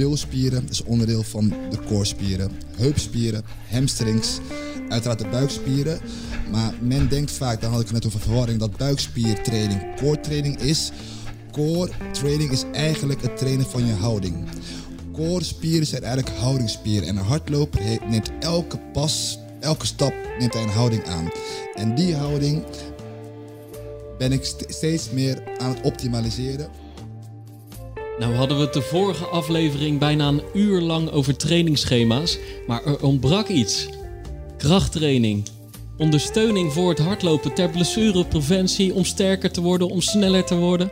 bilspieren is onderdeel van de koorspieren. Heupspieren, hamstrings, uiteraard de buikspieren. Maar men denkt vaak, daar had ik het net over verwarring, dat buikspiertraining core training is. Core training is eigenlijk het trainen van je houding. Core spieren zijn eigenlijk houdingsspieren. En een hardloper neemt elke pas, elke stap neemt hij een houding aan. En die houding ben ik st- steeds meer aan het optimaliseren. Nou hadden we de vorige aflevering bijna een uur lang over trainingsschema's, maar er ontbrak iets. Krachttraining. Ondersteuning voor het hardlopen ter blessurepreventie, om sterker te worden, om sneller te worden.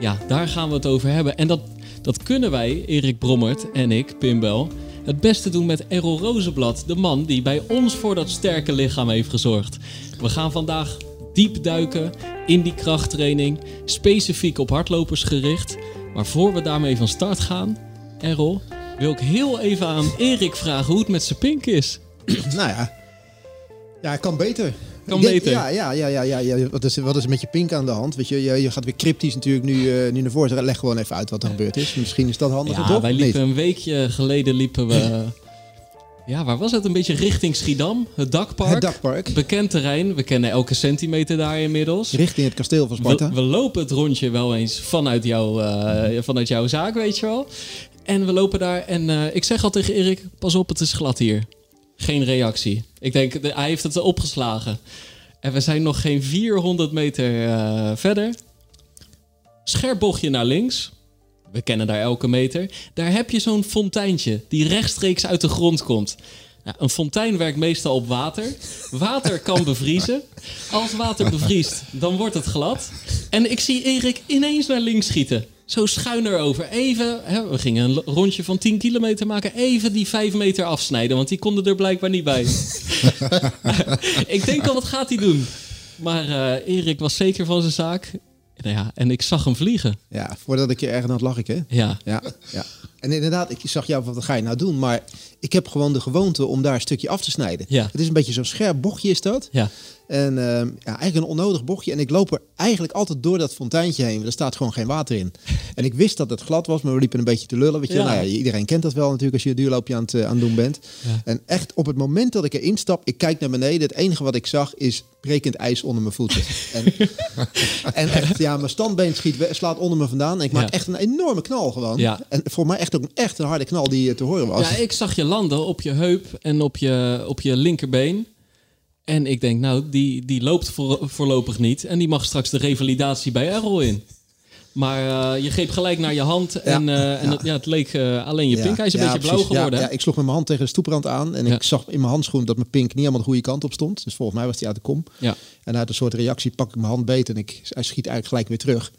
Ja, daar gaan we het over hebben. En dat, dat kunnen wij, Erik Brommert en ik, Pimbel, het beste doen met Errol Rozenblad, de man die bij ons voor dat sterke lichaam heeft gezorgd. We gaan vandaag diep duiken in die krachttraining, specifiek op hardlopers gericht. Maar voor we daarmee van start gaan, Errol, wil ik heel even aan Erik vragen hoe het met zijn pink is. Nou ja. Ja, kan beter. Kan denk- beter. Ja, ja, ja, ja, ja, ja. Wat, is, wat is er met je pink aan de hand? Weet je, je, je gaat weer cryptisch natuurlijk nu, eh, nu naar voren. Leg gewoon even uit wat er gebeurd is. Misschien is dat handiger, Ja, toch? wij liepen een weekje geleden liepen we. Ja, waar was het? Een beetje richting Schiedam, het dakpark. Het dakpark. Bekend terrein, we kennen elke centimeter daar inmiddels. Richting het kasteel van Sparta. We, we lopen het rondje wel eens vanuit, jou, eh, vanuit jouw zaak, weet je wel. En we lopen daar en eh, ik zeg al tegen Erik, pas op, het is glad hier. Geen reactie. Ik denk, de- hij heeft het opgeslagen. En we zijn nog geen 400 meter eh, verder. Scherp bochtje naar links. We kennen daar elke meter. Daar heb je zo'n fonteintje die rechtstreeks uit de grond komt. Nou, een fontein werkt meestal op water. Water kan bevriezen. Als water bevriest, dan wordt het glad. En ik zie Erik ineens naar links schieten. Zo schuin erover. Even, hè, we gingen een rondje van 10 kilometer maken. Even die 5 meter afsnijden, want die konden er blijkbaar niet bij. ik denk al, wat gaat hij doen? Maar eh, Erik was zeker van zijn zaak. Nou ja, en ik zag hem vliegen. Ja, voordat ik je erger had, lag ik, hè? Ja, Ja, ja. En inderdaad, ik zag jou, wat ga je nou doen? Maar ik heb gewoon de gewoonte om daar een stukje af te snijden. Ja. Het is een beetje zo'n scherp bochtje is dat. ja. En ehm, ja, eigenlijk een onnodig bochtje. En ik loop er eigenlijk altijd door dat fonteintje heen. Er staat gewoon geen water in. En ik wist dat het glad was, maar we liepen een beetje te lullen. Weet je? Ja. Nou ja, iedereen kent dat wel natuurlijk als je een duurloopje aan het, eh, aan het doen bent. Ja. En echt op het moment dat ik erin stap, ik kijk naar beneden. Het enige wat ik zag is brekend ijs onder mijn voeten. en, en echt, ja, mijn standbeen schiet, slaat onder me vandaan. En ik maak echt een enorme knal gewoon. En voor mij echt ook een, echt een harde knal die eh, te horen was. Ja, ik zag je landen op je heup en op je, op je linkerbeen. En ik denk, nou, die, die loopt voor, voorlopig niet. En die mag straks de revalidatie bij Errol in. Maar eh, je greep gelijk naar je hand. En, eh, en ja. het, ja, het leek eh, alleen je pink. Hij is een beetje blauw geworden. Ja, ik sloeg met mijn hand tegen de stoeprand aan. En ik zag in mijn handschoen dat mijn pink niet helemaal de goede kant op stond. Dus volgens mij was hij uit de kom. Ja. En uit een soort reactie pak ik mijn hand beet en ik, hij schiet eigenlijk gelijk weer terug.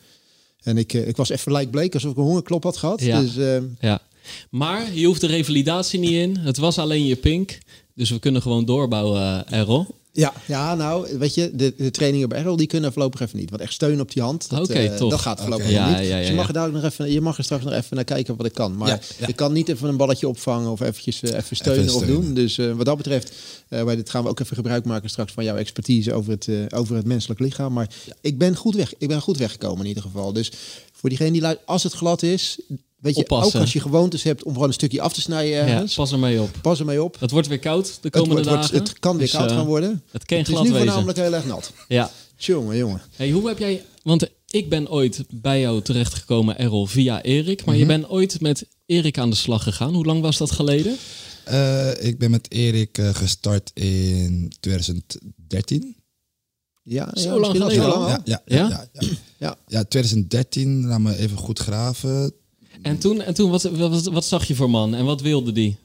En ik, ik was even lijkbleek, alsof ik een hongerklop had gehad. Ja. Dus eh, Ja. Maar je hoeft de revalidatie niet in. Het was alleen je pink. Dus we kunnen gewoon doorbouwen, eh, Errol. ja, ja, nou, weet je, de, de trainingen bij Errol, die kunnen voorlopig even niet. Want echt steun op die hand, dat, Oké, eh, dat gaat voorlopig Ja, niet. ja, ja, dus je mag, ja. er daar ook nog even, je mag er straks nog even naar kijken wat ik kan. Maar Ja, ja. ik kan niet even een balletje opvangen of eventjes, eh, even steunen Even of doen. Dus eh, wat dat betreft, eh, wij, dit gaan we ook even gebruik maken straks van jouw expertise over het, eh, over het menselijk lichaam. Maar ik ben goed weg. Ik ben goed weggekomen in ieder geval. Dus voor diegene die luistert, als het glad is, weet je, Oppassen. ook als je gewoontes hebt om gewoon een stukje af te snijden Ja, pas ermee op. pas ermee op. Het wordt weer koud de Het, komende wordt, wordt- dagen. het kan weer Dus, koud eh, gaan worden. Het kan Het is nu wezen. voornamelijk heel erg nat. Ja. Jongen, jongen. Hey, hoe heb jij... Want ik ben ooit bij jou terechtgekomen, Errol, via Erik. Maar je Mhm. bent ooit met Erik aan de slag gegaan. Hoe lang was dat geleden? Eh, ik ben met Erik eh, gestart in 2013. Ja, Zo ja, lang misschien al geleden zo al? lang al. Ja, ja, Ja? ja, ja, ja. Ja. Ja, 2013, laat me even goed graven. En toen, en toen wat, wat, wat zag je voor man en wat wilde die?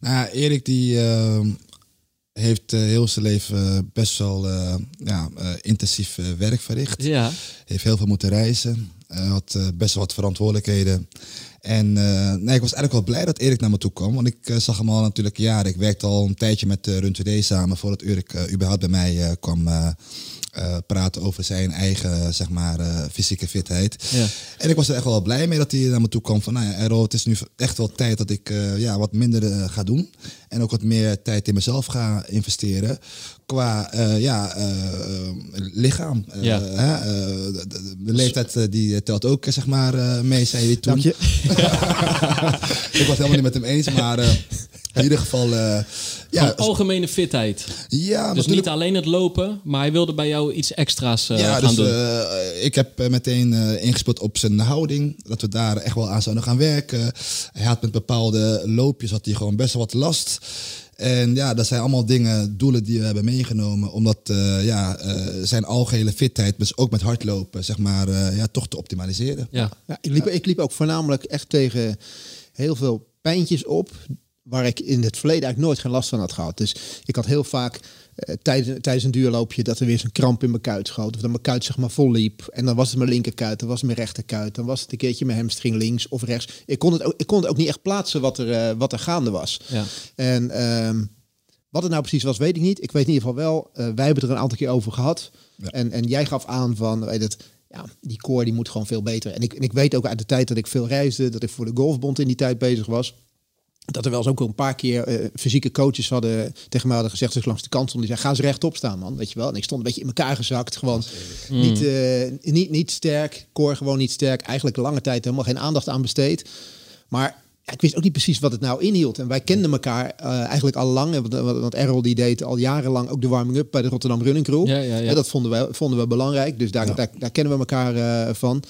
Nou, ja, Erik die ehm, heeft eh, heel zijn leven best wel eh, ja, eh, intensief eh, werk verricht. Ja, Heeft heel veel moeten reizen. eh, had eh, best wel wat verantwoordelijkheden. En eh, nee, ik was eigenlijk wel blij dat Erik naar me toe kwam. Want ik eh, zag hem al natuurlijk jaren. Ik werkte al een tijdje met Run 2D samen. Voordat Erik eh, überhaupt bij mij eh, kwam eh, praten over zijn eigen zeg maar, eh, fysieke fitheid. Ja. En ik was er echt wel blij mee dat hij naar me toe kwam. Van nou ja, Errol, het is nu echt wel tijd dat ik eh, ja, wat minder ga doen. En ook wat meer tijd in mezelf ga investeren. Qua ja, lichaam. Ja. de, leeftijd die telt ook zeg maar, mee, zei hij toen. Dank je. ik was helemaal niet met hem eens, maar in ieder geval... eh, ja, Ja, algemene fitheid. ja, Dus natuurlijk niet alleen het lopen, maar hij wilde bij jou iets extra's eh, ja, gaan dus doen. eh, ik heb meteen eh, ingespeeld op zijn houding. Dat we daar echt wel aan zouden gaan werken. Hij had met bepaalde loopjes had hij gewoon best wel wat last. En ja, dat zijn allemaal dingen, doelen die we hebben meegenomen. Omdat eh, ja, eh, zijn algehele fitheid, dus ook met hardlopen, zeg maar, eh, ja, toch te optimaliseren. ja. Ja, ik, liep, ik liep ook voornamelijk echt tegen heel veel pijntjes op. Waar ik in het verleden eigenlijk nooit geen last van had gehad. Dus ik had heel vaak eh, tijdens, tijdens een duurloopje dat er weer zo'n kramp in mijn kuit schoot. Of dat mijn kuit zeg maar vol liep. En dan was het mijn linkerkuit, dan was het mijn rechterkuit. Dan was het een keertje mijn hamstring links of rechts. Ik kon het ook, ik kon het ook niet echt plaatsen wat er, eh, wat er gaande was. Ja. En ehm, wat het nou precies was, weet ik niet. Ik weet in ieder geval wel, eh, wij hebben het er een aantal keer over gehad. Ja. En, en jij gaf aan van, weet het, ja, die core die moet gewoon veel beter. En ik, en ik weet ook uit de tijd dat ik veel reisde, dat ik voor de Golfbond in die tijd bezig was. Dat er wel eens ook een paar keer eh, fysieke coaches hadden tegen mij hadden gezegd, dus langs de kant stonden, die zei, ga eens rechtop staan man, weet je wel. En ik stond een beetje in elkaar gezakt, gewoon niet, eh, niet, niet sterk, core gewoon niet sterk. Eigenlijk lange tijd helemaal geen aandacht aan besteed. Maar ja, ik wist ook niet precies wat het nou inhield. En wij kenden elkaar eh, eigenlijk al lang. Want, Errol die deed al jarenlang ook de warming-up bij de Rotterdam Running Crew. Ja, ja, ja. En dat vonden we, vonden we belangrijk. Dus daar, daar, daar kennen we elkaar van.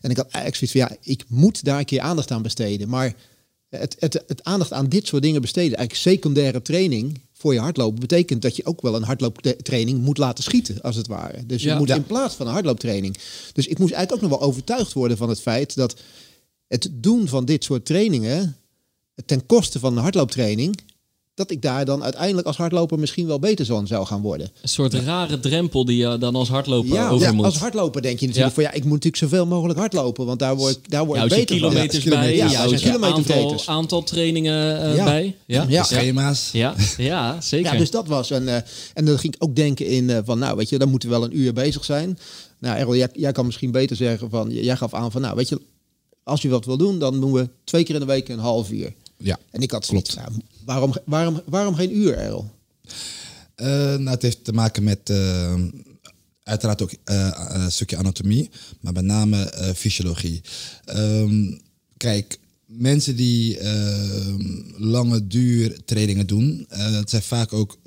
En ik had eigenlijk zoiets van, ja, ik moet daar een keer aandacht aan besteden. Maar het, het, het aandacht aan dit soort dingen besteden, eigenlijk secundaire training voor je hardlopen, betekent dat je ook wel een hardlooptraining moet laten schieten, als het ware. Dus je moet Ja. in plaats van een hardlooptraining. Dus ik moest eigenlijk ook nog wel overtuigd worden van het feit dat het doen van dit soort trainingen ten koste van een hardlooptraining, dat ik daar dan uiteindelijk als hardloper misschien wel beter van zou gaan worden. Een soort rare drempel die je dan als hardloper Ja, over ja, moet. als hardloper denk je natuurlijk Ja. van ja, ik moet natuurlijk zoveel mogelijk hardlopen, want daar word ik, daar word Ja, ik beter van. kilometers Ja, bij, kilometers. Ja, houdt zijn je aantal, aantal trainingen eh, Ja. bij. Ja, Ja. Schema's. ja, ja zeker. Ja, dus dat was. En, eh, en dan ging ik ook denken in eh, van, nou, weet je, dan moeten we wel een uur bezig zijn. Nou, Errol, jij, jij kan misschien beter zeggen van, jij gaf aan van, nou, weet je, als je wat wil doen, dan doen we twee keer in de week een half uur. Ja. En ik had zoiets, nou, waarom, waarom, waarom geen uur? Eh, nou, het heeft te maken met eh, uiteraard ook eh, een stukje anatomie, maar met name fysiologie. Ehm, kijk, mensen die ehm, lange duurtrainingen doen, eh, het zijn vaak ook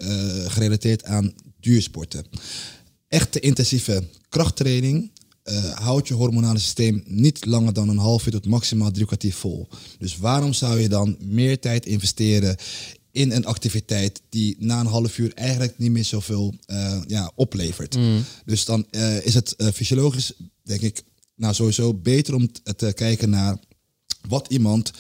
gerelateerd aan duursporten. Echte intensieve krachttraining eh, houdt je hormonale systeem niet langer dan een half uur tot maximaal drie kwartier vol. Dus waarom zou je dan meer tijd investeren in een activiteit die na een half uur eigenlijk niet meer zoveel eh, ja, oplevert? Dus dan eh, is het fysiologisch, denk ik, nou sowieso beter om te kijken naar wat iemand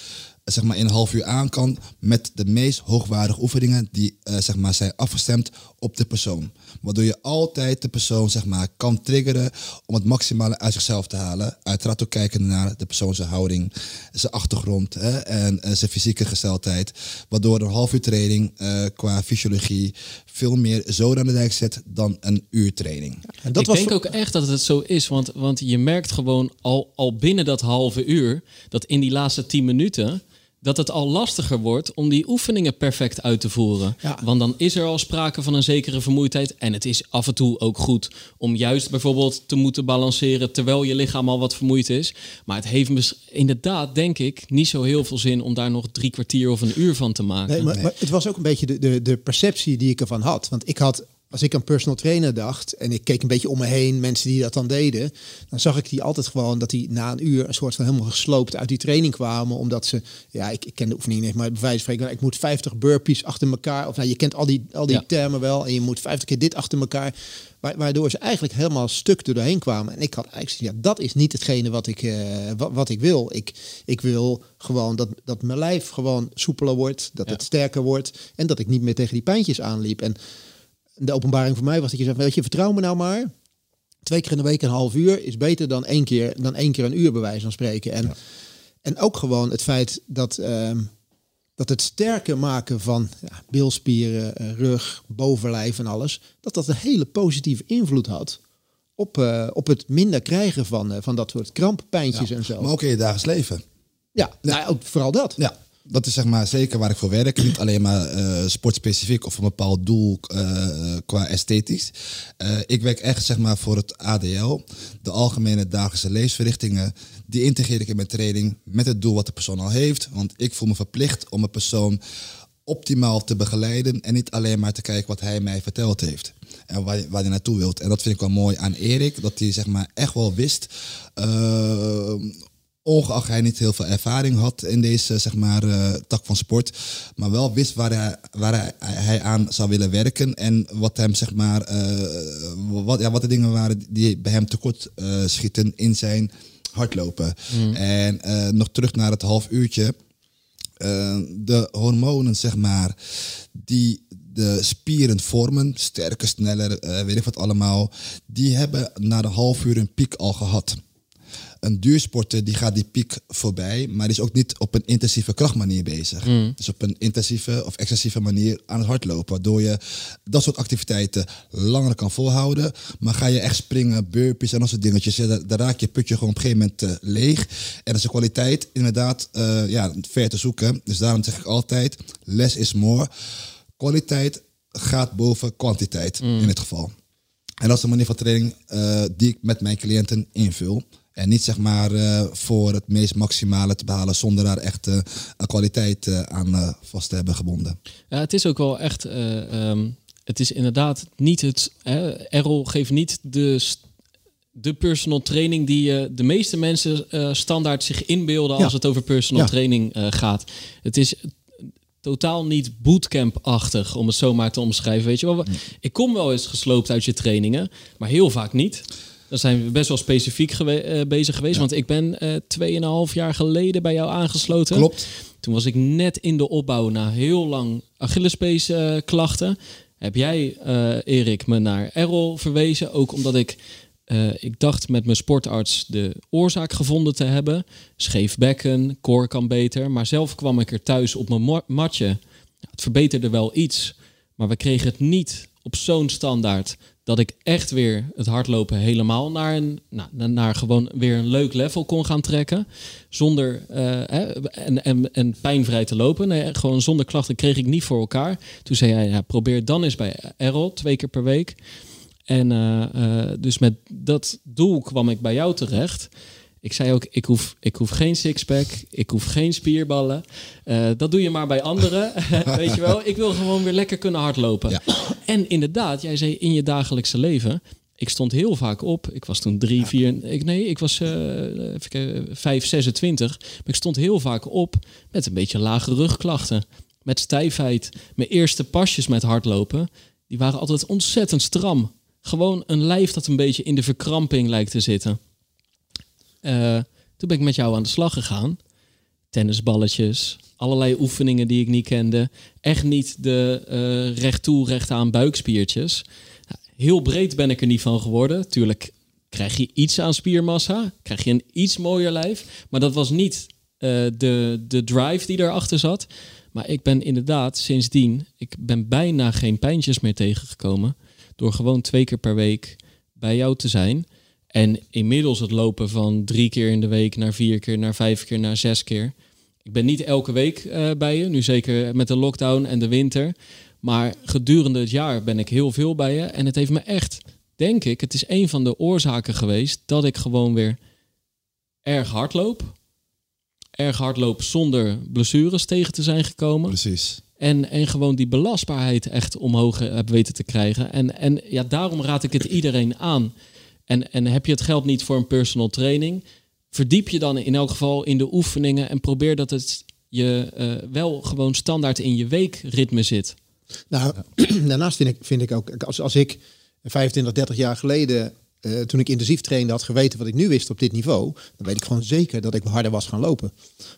zeg maar, in een half uur aan kan met de meest hoogwaardige oefeningen die zeg maar, zijn afgestemd op de persoon. Waardoor je altijd de persoon zeg maar, kan triggeren om het maximale uit zichzelf te halen. Uiteraard ook kijken naar de persoon zijn houding, zijn achtergrond hè, en eh, zijn fysieke gesteldheid. Waardoor een half uur training eh, qua fysiologie veel meer zoden aan de dijk zet dan een uur training. En dat ik was denk ook echt dat het zo is, want, want je merkt gewoon al, al binnen dat halve uur, dat in die laatste tien minuten, dat het al lastiger wordt om die oefeningen perfect uit te voeren. Ja. Want dan is er al sprake van een zekere vermoeidheid. En het is af en toe ook goed om juist bijvoorbeeld te moeten balanceren terwijl je lichaam al wat vermoeid is. Maar het heeft inderdaad, denk ik, niet zo heel veel zin om daar nog drie kwartier of een uur van te maken. Nee, maar, maar het was ook een beetje de, de, de perceptie die ik ervan had. Want ik had, als ik aan personal trainer dacht en ik keek een beetje om me heen, mensen die dat dan deden, dan zag ik die altijd gewoon dat die na een uur een soort van helemaal gesloopt uit die training kwamen. Omdat ze, ja, ik, ik ken de oefening niet, maar bij wijze van spreken, ik moet 50 burpees achter elkaar. Of nou, je kent al die, al die Ja. termen wel. En je moet 50 keer dit achter elkaar. Wa- Waardoor ze eigenlijk helemaal stuk er doorheen kwamen. En ik had eigenlijk ja, dat is niet hetgene wat ik, eh, wat, wat ik wil. Ik, ik wil gewoon dat, dat mijn lijf gewoon soepeler wordt. Dat Ja. het sterker wordt. En dat ik niet meer tegen die pijntjes aanliep. En de openbaring voor mij was dat je zegt, weet je, vertrouw me nou maar. Twee keer in de week een half uur is beter dan één keer, dan één keer een uur bij wijze van spreken. En, en ook gewoon het feit dat, ehm, dat het sterker maken van ja, bilspieren, eh, rug, bovenlijf en alles, dat dat een hele positieve invloed had op, eh, op het minder krijgen van, eh, van dat soort kramppijntjes en zo. Maar ook in je dagelijks leven. ja, nou ja, ook vooral dat. Ja. Dat is zeg maar zeker waar ik voor werk. Niet alleen maar eh, sportspecifiek of een bepaald doel eh, qua esthetisch. Eh, ik werk echt zeg maar voor het ADL, de algemene dagelijkse leefverrichtingen. Die integreer ik in mijn training met het doel wat de persoon al heeft. Want ik voel me verplicht om een persoon optimaal te begeleiden en niet alleen maar te kijken wat hij mij verteld heeft en waar, waar hij naartoe wilt. En dat vind ik wel mooi aan Erik, dat hij zeg maar echt wel wist ongeacht hij niet heel veel ervaring had in deze zeg maar, uh, tak van sport, maar wel wist waar, hij, waar hij, hij, aan zou willen werken en wat hem zeg maar, uh, wat, ja, wat de dingen waren die bij hem tekort uh, schieten in zijn hardlopen. Mm. En nog terug naar het half uurtje. de hormonen, zeg maar, die de spieren vormen, sterker, sneller, weet ik wat allemaal, die hebben na de half uur een piek al gehad een duursporter die gaat die piek voorbij, maar die is ook niet op een intensieve krachtmanier bezig. Mm. Dus op een intensieve of excessieve manier aan het hardlopen, waardoor je dat soort activiteiten langer kan volhouden. Maar ga je echt springen, burpees en dat soort dingetjes, dan, raak je putje gewoon op een gegeven moment uh, leeg. En dat is de kwaliteit inderdaad uh, ja, ver te zoeken. Dus daarom zeg ik altijd, less is more. Kwaliteit gaat boven kwantiteit mm. in dit geval. En dat is de manier van training uh, die ik met mijn cliënten invul. En niet zeg maar uh, voor het meest maximale te behalen zonder daar echt uh, een kwaliteit uh, aan vast te hebben gebonden. Ja, het is ook wel echt. Um, het is inderdaad niet het. Errol geeft niet de, de personal training die de meeste mensen standaard zich inbeelden als het over personal ja. training gaat. Het is totaal niet bootcamp-achtig, om het zo maar te omschrijven. Weet je wel, ik kom wel eens gesloopt uit je trainingen, maar heel vaak niet. Dan zijn we best wel specifiek gewe uh, bezig geweest. Want ik ben uh, 2,5 jaar geleden bij jou aangesloten. Klopt. Toen was ik net in de opbouw na heel lang Achillespees uh, klachten. Heb jij, uh, Erik, me naar Errol verwezen. Ook omdat ik, ik dacht met mijn sportarts de oorzaak gevonden te hebben. Scheef bekken, koor kan beter. Maar zelf kwam ik er thuis op mijn matje. Ja, het verbeterde wel iets. Maar we kregen het niet op zo'n standaard dat ik echt weer het hardlopen helemaal naar een, nou, naar gewoon weer een leuk level kon gaan trekken. Zonder uh, en, en, en pijnvrij te lopen. Nee, gewoon zonder klachten kreeg ik niet voor elkaar. Toen zei hij, ja, probeer dan eens bij Errol, twee keer per week. En uh, dus met dat doel kwam ik bij jou terecht. Ik zei ook, ik hoef, ik hoef geen sixpack, ik hoef geen spierballen. Uh, dat doe je maar bij anderen, weet je wel. Ik wil gewoon weer lekker kunnen hardlopen. Ja. En inderdaad, jij zei in je dagelijkse leven... Ik stond heel vaak op. Ik was toen drie, vier... Ik, nee, ik was uh, even, vijf, 26. Maar ik stond heel vaak op met een beetje lage rugklachten. Met stijfheid. Mijn eerste pasjes met hardlopen... die waren altijd ontzettend stram. Gewoon een lijf dat een beetje in de verkramping lijkt te zitten. Uh, toen ben ik met jou aan de slag gegaan. Tennisballetjes, allerlei oefeningen die ik niet kende. Echt niet de uh, recht toe, recht aan buikspiertjes. Heel breed ben ik er niet van geworden. Tuurlijk krijg je iets aan spiermassa, krijg je een iets mooier lijf. Maar dat was niet uh, de, de drive die erachter zat. Maar ik ben inderdaad sindsdien, ik ben bijna geen pijntjes meer tegengekomen. Door gewoon twee keer per week bij jou te zijn. En inmiddels het lopen van drie keer in de week naar vier keer, naar vijf keer, naar zes keer. Ik ben niet elke week uh, bij je, nu zeker met de lockdown en de winter. Maar gedurende het jaar ben ik heel veel bij je. En het heeft me echt, denk ik, het is een van de oorzaken geweest dat ik gewoon weer erg hard loop. Erg hard loop zonder blessures tegen te zijn gekomen. Precies. En, en gewoon die belastbaarheid echt omhoog heb weten te krijgen. En, en ja, daarom raad ik het iedereen aan. En, en heb je het geld niet voor een personal training, verdiep je dan in elk geval in de oefeningen en probeer dat het je uh, wel gewoon standaard in je weekritme zit. Nou, daarnaast vind ik, vind ik ook, als, als ik 25, 30 jaar geleden, uh, toen ik intensief trainde, had geweten wat ik nu wist op dit niveau, dan weet ik gewoon zeker dat ik harder was gaan lopen.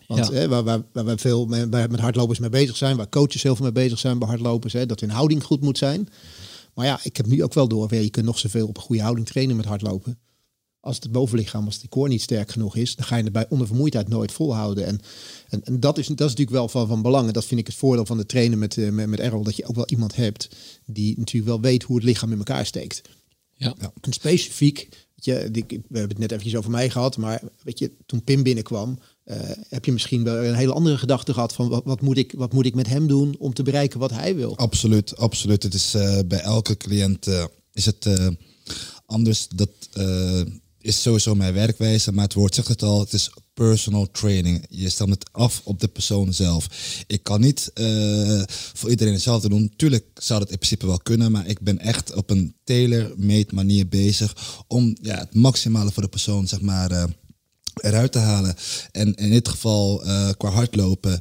Want ja. waar, waar, waar, we veel met, met hardlopers mee bezig zijn, waar coaches heel veel mee bezig zijn bij hardlopers, hè, dat hun houding goed moet zijn. Maar ja, ik heb nu ook wel door, je kunt nog zoveel op een goede houding trainen met hardlopen. Als het bovenlichaam, als die core niet sterk genoeg is, dan ga je het bij onder vermoeidheid nooit volhouden. En, en, en, dat, is, dat is natuurlijk wel van, van belang. En dat vind ik het voordeel van de trainen met, uh, met, met Errol, dat je ook wel iemand hebt die natuurlijk wel weet hoe het lichaam in elkaar steekt. Ja. En specifiek, je, die, we hebben het net eventjes over mij gehad, maar weet je, toen Pim binnenkwam, eh, heb je misschien wel een hele andere gedachte gehad van wat, moet ik, wat moet ik met hem doen om te bereiken wat hij wil? Absoluut, absoluut. Het is eh, bij elke cliënt eh, is het anders. Dat is sowieso mijn werkwijze, maar het woord zegt het al. Het is personal training. Je stelt het af op de persoon zelf. Ik kan niet voor iedereen hetzelfde doen. Tuurlijk zou dat in principe wel kunnen, maar ik ben echt op een tailor-made manier bezig om ja, het maximale voor de persoon, zeg maar. Eruit te halen. En in dit geval eh, qua hardlopen.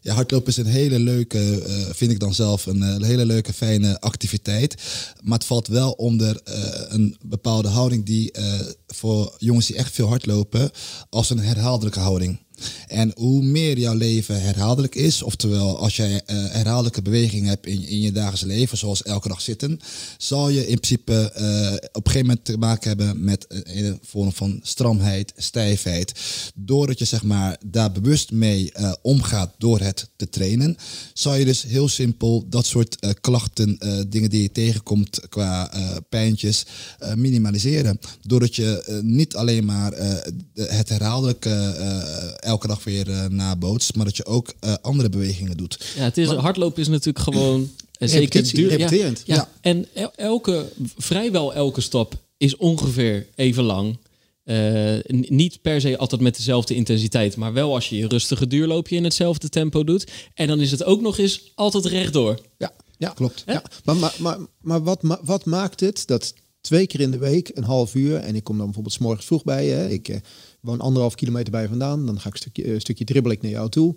Ja, hardlopen is een hele leuke, eh, vind ik dan zelf, een eh, hele leuke, fijne activiteit. Maar het valt wel onder een bepaalde houding die voor jongens die echt veel hardlopen, als een herhaaldelijke houding. En hoe meer jouw leven herhaaldelijk is, oftewel als jij eh, herhaaldelijke bewegingen hebt in, in je dagelijks leven, zoals elke dag zitten, zal je in principe eh, op een gegeven moment te maken hebben met een, vorm van stramheid, stijfheid. Doordat je zeg maar daar bewust mee eh, omgaat door het te trainen, zal je dus heel simpel dat soort klachten, dingen die je tegenkomt qua pijntjes, minimaliseren. Doordat je niet alleen maar eh, het herhaaldelijke eh, elke dag weer eh, nabootst, maar dat je ook eh, andere bewegingen doet. Ja, het is, hardlopen is natuurlijk gewoon... en zeker Repetitie, duur, ja, repeterend. ja, Ja. En el- elke, vrijwel elke stap is ongeveer even lang. Eh, niet per se altijd met dezelfde intensiteit, maar wel als je je rustige duurloopje in hetzelfde tempo doet. En dan is het ook nog eens altijd rechtdoor. Ja, ja. Klopt. Ja. Maar, maar, maar, maar wat, wat maakt het dat twee keer in de week, een half uur, en ik kom dan bijvoorbeeld 's morgens vroeg bij je, ik eh, woon anderhalf kilometer bij je vandaan, dan ga ik een stukje, een stukje dribbel ik naar jou toe.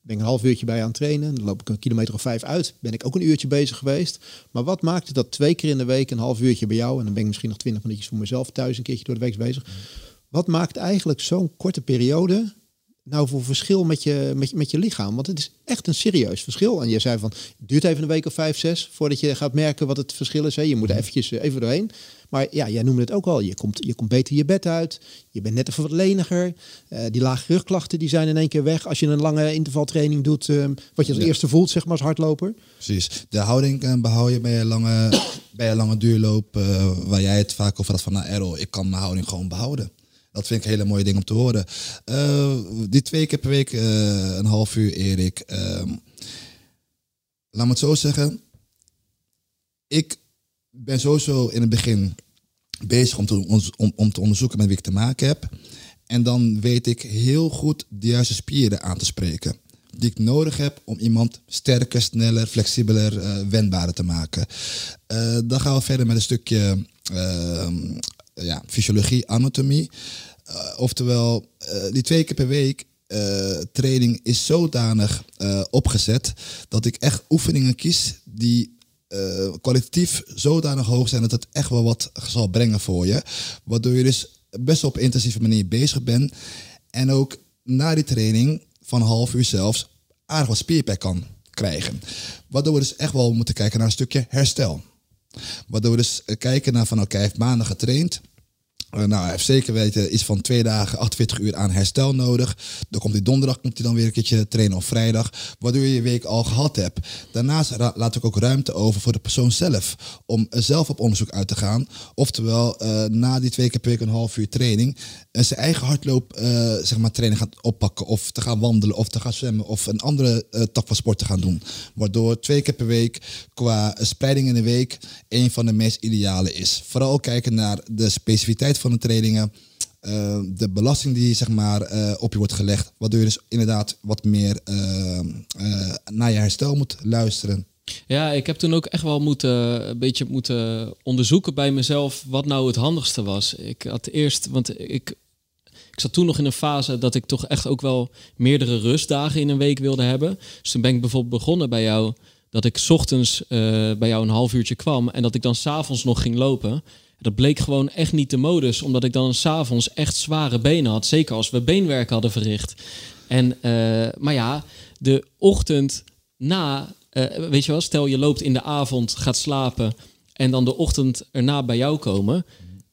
Ben ik een half uurtje bij je aan het trainen, dan loop ik een kilometer of vijf uit, ben ik ook een uurtje bezig geweest. Maar wat maakt het dat twee keer in de week een half uurtje bij jou, en dan ben ik misschien nog twintig minuutjes voor mezelf thuis een keertje door de week bezig. Wat maakt eigenlijk zo'n korte periode nou voor verschil met je, met, met je lichaam? Want het is echt een serieus verschil. En je zei van, het duurt even een week of vijf, zes... voordat je gaat merken wat het verschil is. Hè? Je moet er eventjes eh, even doorheen. Maar ja, jij noemde het ook al. Je komt, je komt beter je bed uit. Je bent net even wat leniger. Eh, die lage rugklachten die zijn in één keer weg... als je een lange intervaltraining doet... eh, wat je als Ja. eerste voelt, zeg maar, als hardloper. Precies. De houding eh, behoud je bij een lange, bij een lange duurloop, waar jij het vaak over had van, nou Errol, ik kan mijn houding gewoon behouden. Dat vind ik een hele mooie ding om te horen. Eh, die twee keer per week, eh, een half uur, Erik. ehm, laat me het zo zeggen. Ik ben sowieso in het begin bezig om te, om, om te onderzoeken met wie ik te maken heb. En dan weet ik heel goed de juiste spieren aan te spreken. Die ik nodig heb om iemand sterker, sneller, flexibeler, eh, wendbaarder te maken. Dan gaan we verder met een stukje ehm, ja, fysiologie, anatomie. Eh, oftewel, eh, die twee keer per week eh, training is zodanig eh, opgezet dat ik echt oefeningen kies die eh, kwalitatief zodanig hoog zijn dat het echt wel wat zal brengen voor je. Waardoor je dus best op intensieve manier bezig bent. En ook na die training van half uur zelfs aardig wat spierpek kan krijgen. Waardoor we dus echt wel moeten kijken naar een stukje herstel. Waardoor we dus eh, kijken naar van oké, hij heeft maandag getraind. Eh, nou, hij heeft zeker weten iets van twee dagen, 48 uur aan herstel nodig. Dan komt hij donderdag, komt hij dan weer een keertje trainen of vrijdag. Waardoor je je week al gehad hebt. Daarnaast laat ik ook ruimte over voor de persoon zelf. Om eh, zelf op onderzoek uit te gaan. Oftewel, eh, na die twee keer per week een half uur training. En zijn eigen hardloop eh, zeg maar, training gaat oppakken. Of te gaan wandelen, of te gaan zwemmen. Of een andere eh, tak van sport te gaan doen. Waardoor twee keer per week qua eh, spreiding in de week een van de meest ideale is. Vooral kijken naar de specificiteit van de trainingen. eh, de belasting die zeg maar, eh, op je wordt gelegd. Waardoor je dus inderdaad wat meer eh, naar je herstel moet luisteren. Ja, ik heb toen ook echt wel moeten, een beetje moeten onderzoeken bij mezelf wat nou het handigste was. Ik had eerst, want ik, ik zat toen nog in een fase dat ik toch echt ook wel meerdere rustdagen in een week wilde hebben. Dus toen ben ik bijvoorbeeld begonnen bij jou, dat ik ochtends bij jou een half uurtje kwam en dat ik dan s'avonds nog ging lopen. Dat bleek gewoon echt niet de modus, omdat ik dan s'avonds echt zware benen had. Zeker als we beenwerk hadden verricht. En, eh, maar ja, de ochtend na, eh, weet je wel, stel je loopt in de avond, gaat slapen en dan de ochtend erna bij jou komen.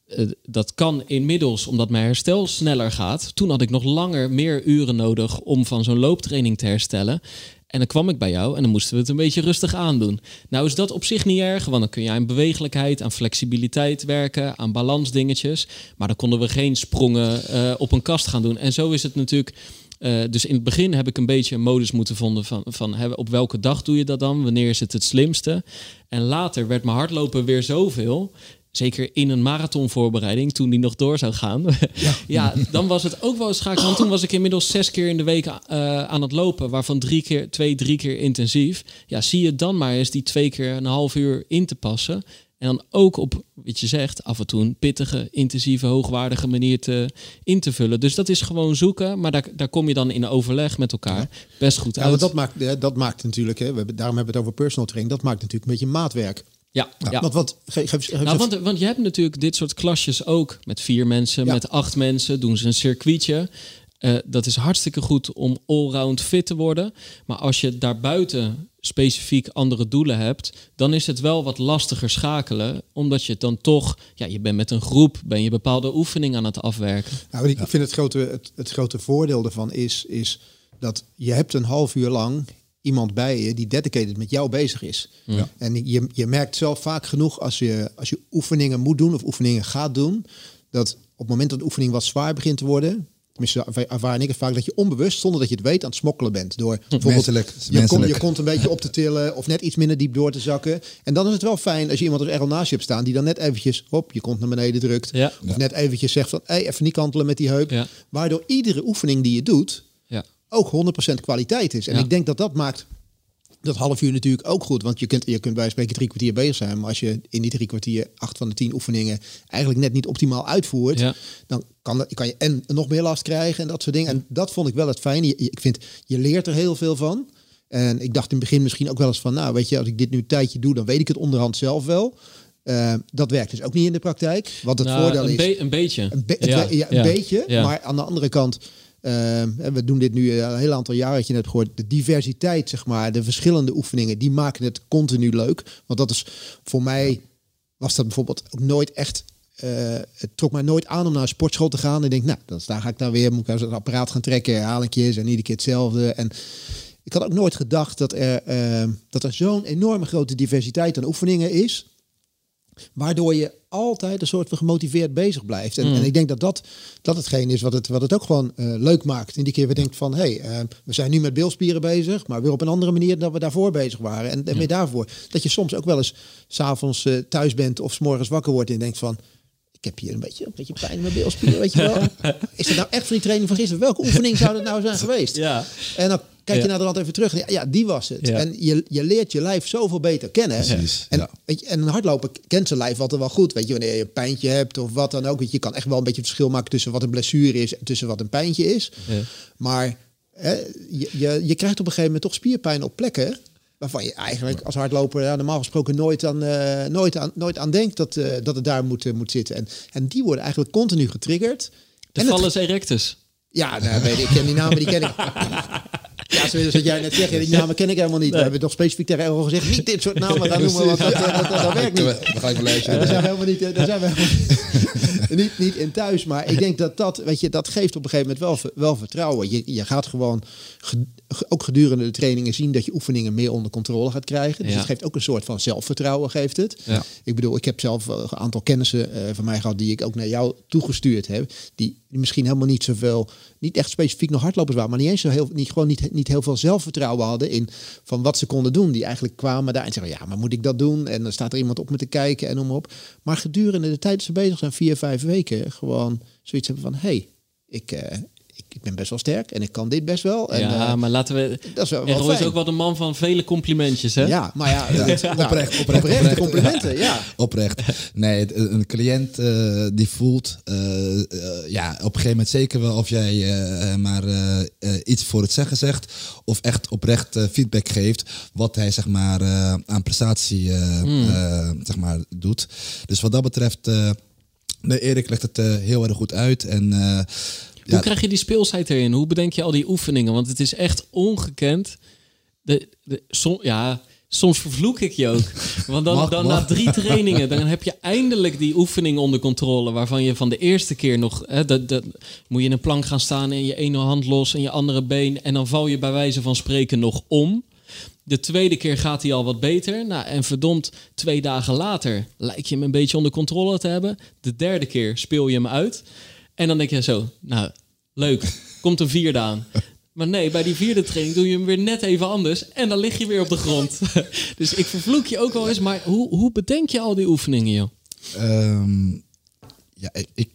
Eh, dat kan inmiddels, omdat mijn herstel sneller gaat. Toen had ik nog langer meer uren nodig om van zo'n looptraining te herstellen. En dan kwam ik bij jou en dan moesten we het een beetje rustig aandoen. Nou is dat op zich niet erg, want dan kun je aan bewegelijkheid, aan flexibiliteit werken, aan balansdingetjes. Maar dan konden we geen sprongen eh, op een kast gaan doen. En zo is het natuurlijk. eh, dus in het begin heb ik een beetje een modus moeten vinden van, van hè, op welke dag doe je dat dan? Wanneer is het het slimste? En later werd mijn hardlopen weer zoveel. Zeker in een marathonvoorbereiding, toen die nog door zou gaan. Ja, dan was het ook wel eens schaak. Want toen was ik inmiddels zes keer in de week eh, aan het lopen. Waarvan drie keer, twee, drie keer intensief. Ja, zie je dan maar eens die twee keer een half uur in te passen. En dan ook op, wat je zegt, af en toe een pittige, intensieve, hoogwaardige manier te, in te vullen. Dus dat is gewoon zoeken. Maar daar, daar kom je dan in overleg met elkaar best goed Ja, uit. dat maakt, dat maakt natuurlijk, hè, we hebben, daarom hebben we het over personal training, dat maakt natuurlijk een beetje maatwerk. Ja, ja. Want wat, geef, geef, geef Nou, want, want je hebt natuurlijk dit soort klasjes ook. Met vier mensen, Ja. met acht mensen doen ze een circuitje. Eh, dat is hartstikke goed om allround fit te worden. Maar als je daarbuiten specifiek andere doelen hebt, dan is het wel wat lastiger schakelen. Omdat je dan toch, ja, je bent met een groep, ben je bepaalde oefeningen aan het afwerken. Nou, ik ik vind het grote, het, het grote voordeel ervan is, is dat je hebt een half uur lang iemand bij je die dedicated met jou bezig is. Ja. En je, je merkt zelf vaak genoeg als je, als je oefeningen moet doen of oefeningen gaat doen, dat op het moment dat de oefening wat zwaar begint te worden, tenminste ervaar ik het vaak, dat je onbewust, zonder dat je het weet, aan het smokkelen bent. Door bijvoorbeeld Menselijk, je, kont, menselijk. je kont een beetje op te tillen of net iets minder diep door te zakken. En dan is het wel fijn als je iemand als Errol naast je hebt staan die dan net eventjes hop, je kont naar beneden drukt. Ja. Of net eventjes zegt van, hey, even niet kantelen met die heup. Ja. Waardoor iedere oefening die je doet. Ook 100% kwaliteit is. En Ja. ik denk dat dat maakt dat half uur natuurlijk ook goed. Want je kunt, je kunt bij spreken drie kwartier bezig zijn. Maar als je in die drie kwartier acht van de tien oefeningen eigenlijk net niet optimaal uitvoert. Ja. Dan kan, dat, kan je en nog meer last krijgen en dat soort dingen. En dat vond ik wel het fijne. Je- Ik vind, je leert er heel veel van. En ik dacht in het begin misschien ook wel eens van, nou weet je, als ik dit nu een tijdje doe, dan weet ik het onderhand zelf wel. Eh, dat werkt dus ook niet in de praktijk. Wat het Nou, voordeel een, is. be- een beetje. Een, be- Ja, ja, een beetje, maar aan de andere kant, eh, en we doen dit nu een heel aantal jaren, had je net gehoord, de diversiteit, zeg maar, de verschillende oefeningen, die maken het continu leuk. Want dat is voor mij, was dat bijvoorbeeld ook nooit echt, eh, het trok mij nooit aan om naar een sportschool te gaan. Ik denk, nou, dan daar ga ik dan weer, moet ik zo'n apparaat gaan trekken, herhalingjes en iedere keer hetzelfde. En ik had ook nooit gedacht dat er, eh, dat er zo'n enorme grote diversiteit aan oefeningen is. Waardoor je altijd een soort van gemotiveerd bezig blijft. En, Mm. en ik denk dat dat, dat hetgeen is wat het, wat het ook gewoon eh, leuk maakt. En die keer we denkt van, hé, hey, eh, we zijn nu met beelspieren bezig, maar weer op een andere manier dan we daarvoor bezig waren. En, en weer daarvoor. Dat je soms ook wel eens s'avonds eh thuis bent of 's morgens wakker wordt en denkt van, ik heb hier een beetje, een beetje pijn in mijn beelspieren, weet je wel. Is dat nou echt van die training van gisteren? Welke oefening zou dat nou zijn geweest? Ja. En dan kijk je naar de rand even terug. Ja, ja, die was het. En je, je leert je lijf zoveel beter kennen. Precies, En, weet je, en een hardloper kent zijn lijf altijd wel goed. Weet je, wanneer je een pijntje hebt of wat dan ook. Weet je, je kan echt wel een beetje verschil maken tussen wat een blessure is en tussen wat een pijntje is. Ja. Maar hè, je, je, je krijgt op een gegeven moment toch spierpijn op plekken waarvan je eigenlijk als hardloper ja, normaal gesproken nooit aan, eh, nooit aan, nooit aan denkt dat, eh, dat het daar moet, eh, moet zitten. En, en die worden eigenlijk continu getriggerd. De En het- erectus. ja, nou, weet ik, ik ken die namen, die ken ik. Ja, zoals wat jij net zegt, die namen ken ik helemaal niet. We hebben toch specifiek tegen Errol gezegd, niet dit soort namen gaan noemen, want dat, dat, dat, dat werkt niet. Dan ga ik een lijstje. Ja, daar zijn we helemaal niet, eh, daar zijn we helemaal niet, niet in thuis. Maar ik denk dat dat, weet je, dat geeft op een gegeven moment wel, wel vertrouwen. Je, je gaat gewoon, ge- ge- ook gedurende de trainingen zien dat je oefeningen meer onder controle gaat krijgen. Dus Ja. het geeft ook een soort van zelfvertrouwen, geeft het. Ja. Ik bedoel, ik heb zelf een aantal kennissen eh, van mij gehad die ik ook naar jou toegestuurd heb. Die, die misschien helemaal niet zoveel, niet echt specifiek nog hardlopers waren, maar niet eens zo heel, niet, gewoon niet, niet heel veel zelfvertrouwen hadden in van wat ze konden doen. Die eigenlijk kwamen daar en zeggen, ja, maar moet ik dat doen? En dan staat er iemand op me te kijken en maar op. Maar gedurende de tijd dat ze bezig zijn, vier, vijf weken, gewoon zoiets hebben van, hey, ik, eh, ik, ben best wel sterk en ik kan dit best wel. En, ja, eh, maar laten we... dat is wel, Errol is ook wel de man van vele complimentjes, hè? Ja, maar ja, nou, oprecht, oprecht, oprecht. complimenten, ja. Oprecht. Nee, een cliënt eh, die voelt, eh, ja, op een gegeven moment zeker wel of jij eh, maar iets voor het zeggen zegt, of echt oprecht feedback geeft wat hij zeg maar eh, aan prestatie eh, eh, zeg maar doet. Dus wat dat betreft, eh nee, Erik legt het eh, heel erg goed uit en eh, Hoe ja, krijg je die speelsheid erin? Hoe bedenk je al die oefeningen? Want het is echt ongekend. De, de, som- ja, Soms vervloek ik je ook. Want dan, Mag, dan mag. na drie trainingen, dan heb je eindelijk die oefening onder controle. Waarvan je van de eerste keer nog. Hè, dat, dat, moet je in een plank gaan staan en je ene hand los en je andere been. En dan val je bij wijze van spreken nog om. De tweede keer gaat hij al wat beter. Nou, en verdomd, twee dagen later lijkt je hem een beetje onder controle te hebben. De derde keer speel je hem uit. En dan denk je zo, nou, leuk, komt een vierde aan. Maar nee, bij die vierde training doe je hem weer net even anders. En dan lig je weer op de grond. dus ik vervloek je ook wel eens. Maar hoe, hoe bedenk je al die oefeningen, joh? Ehm, ja, ik,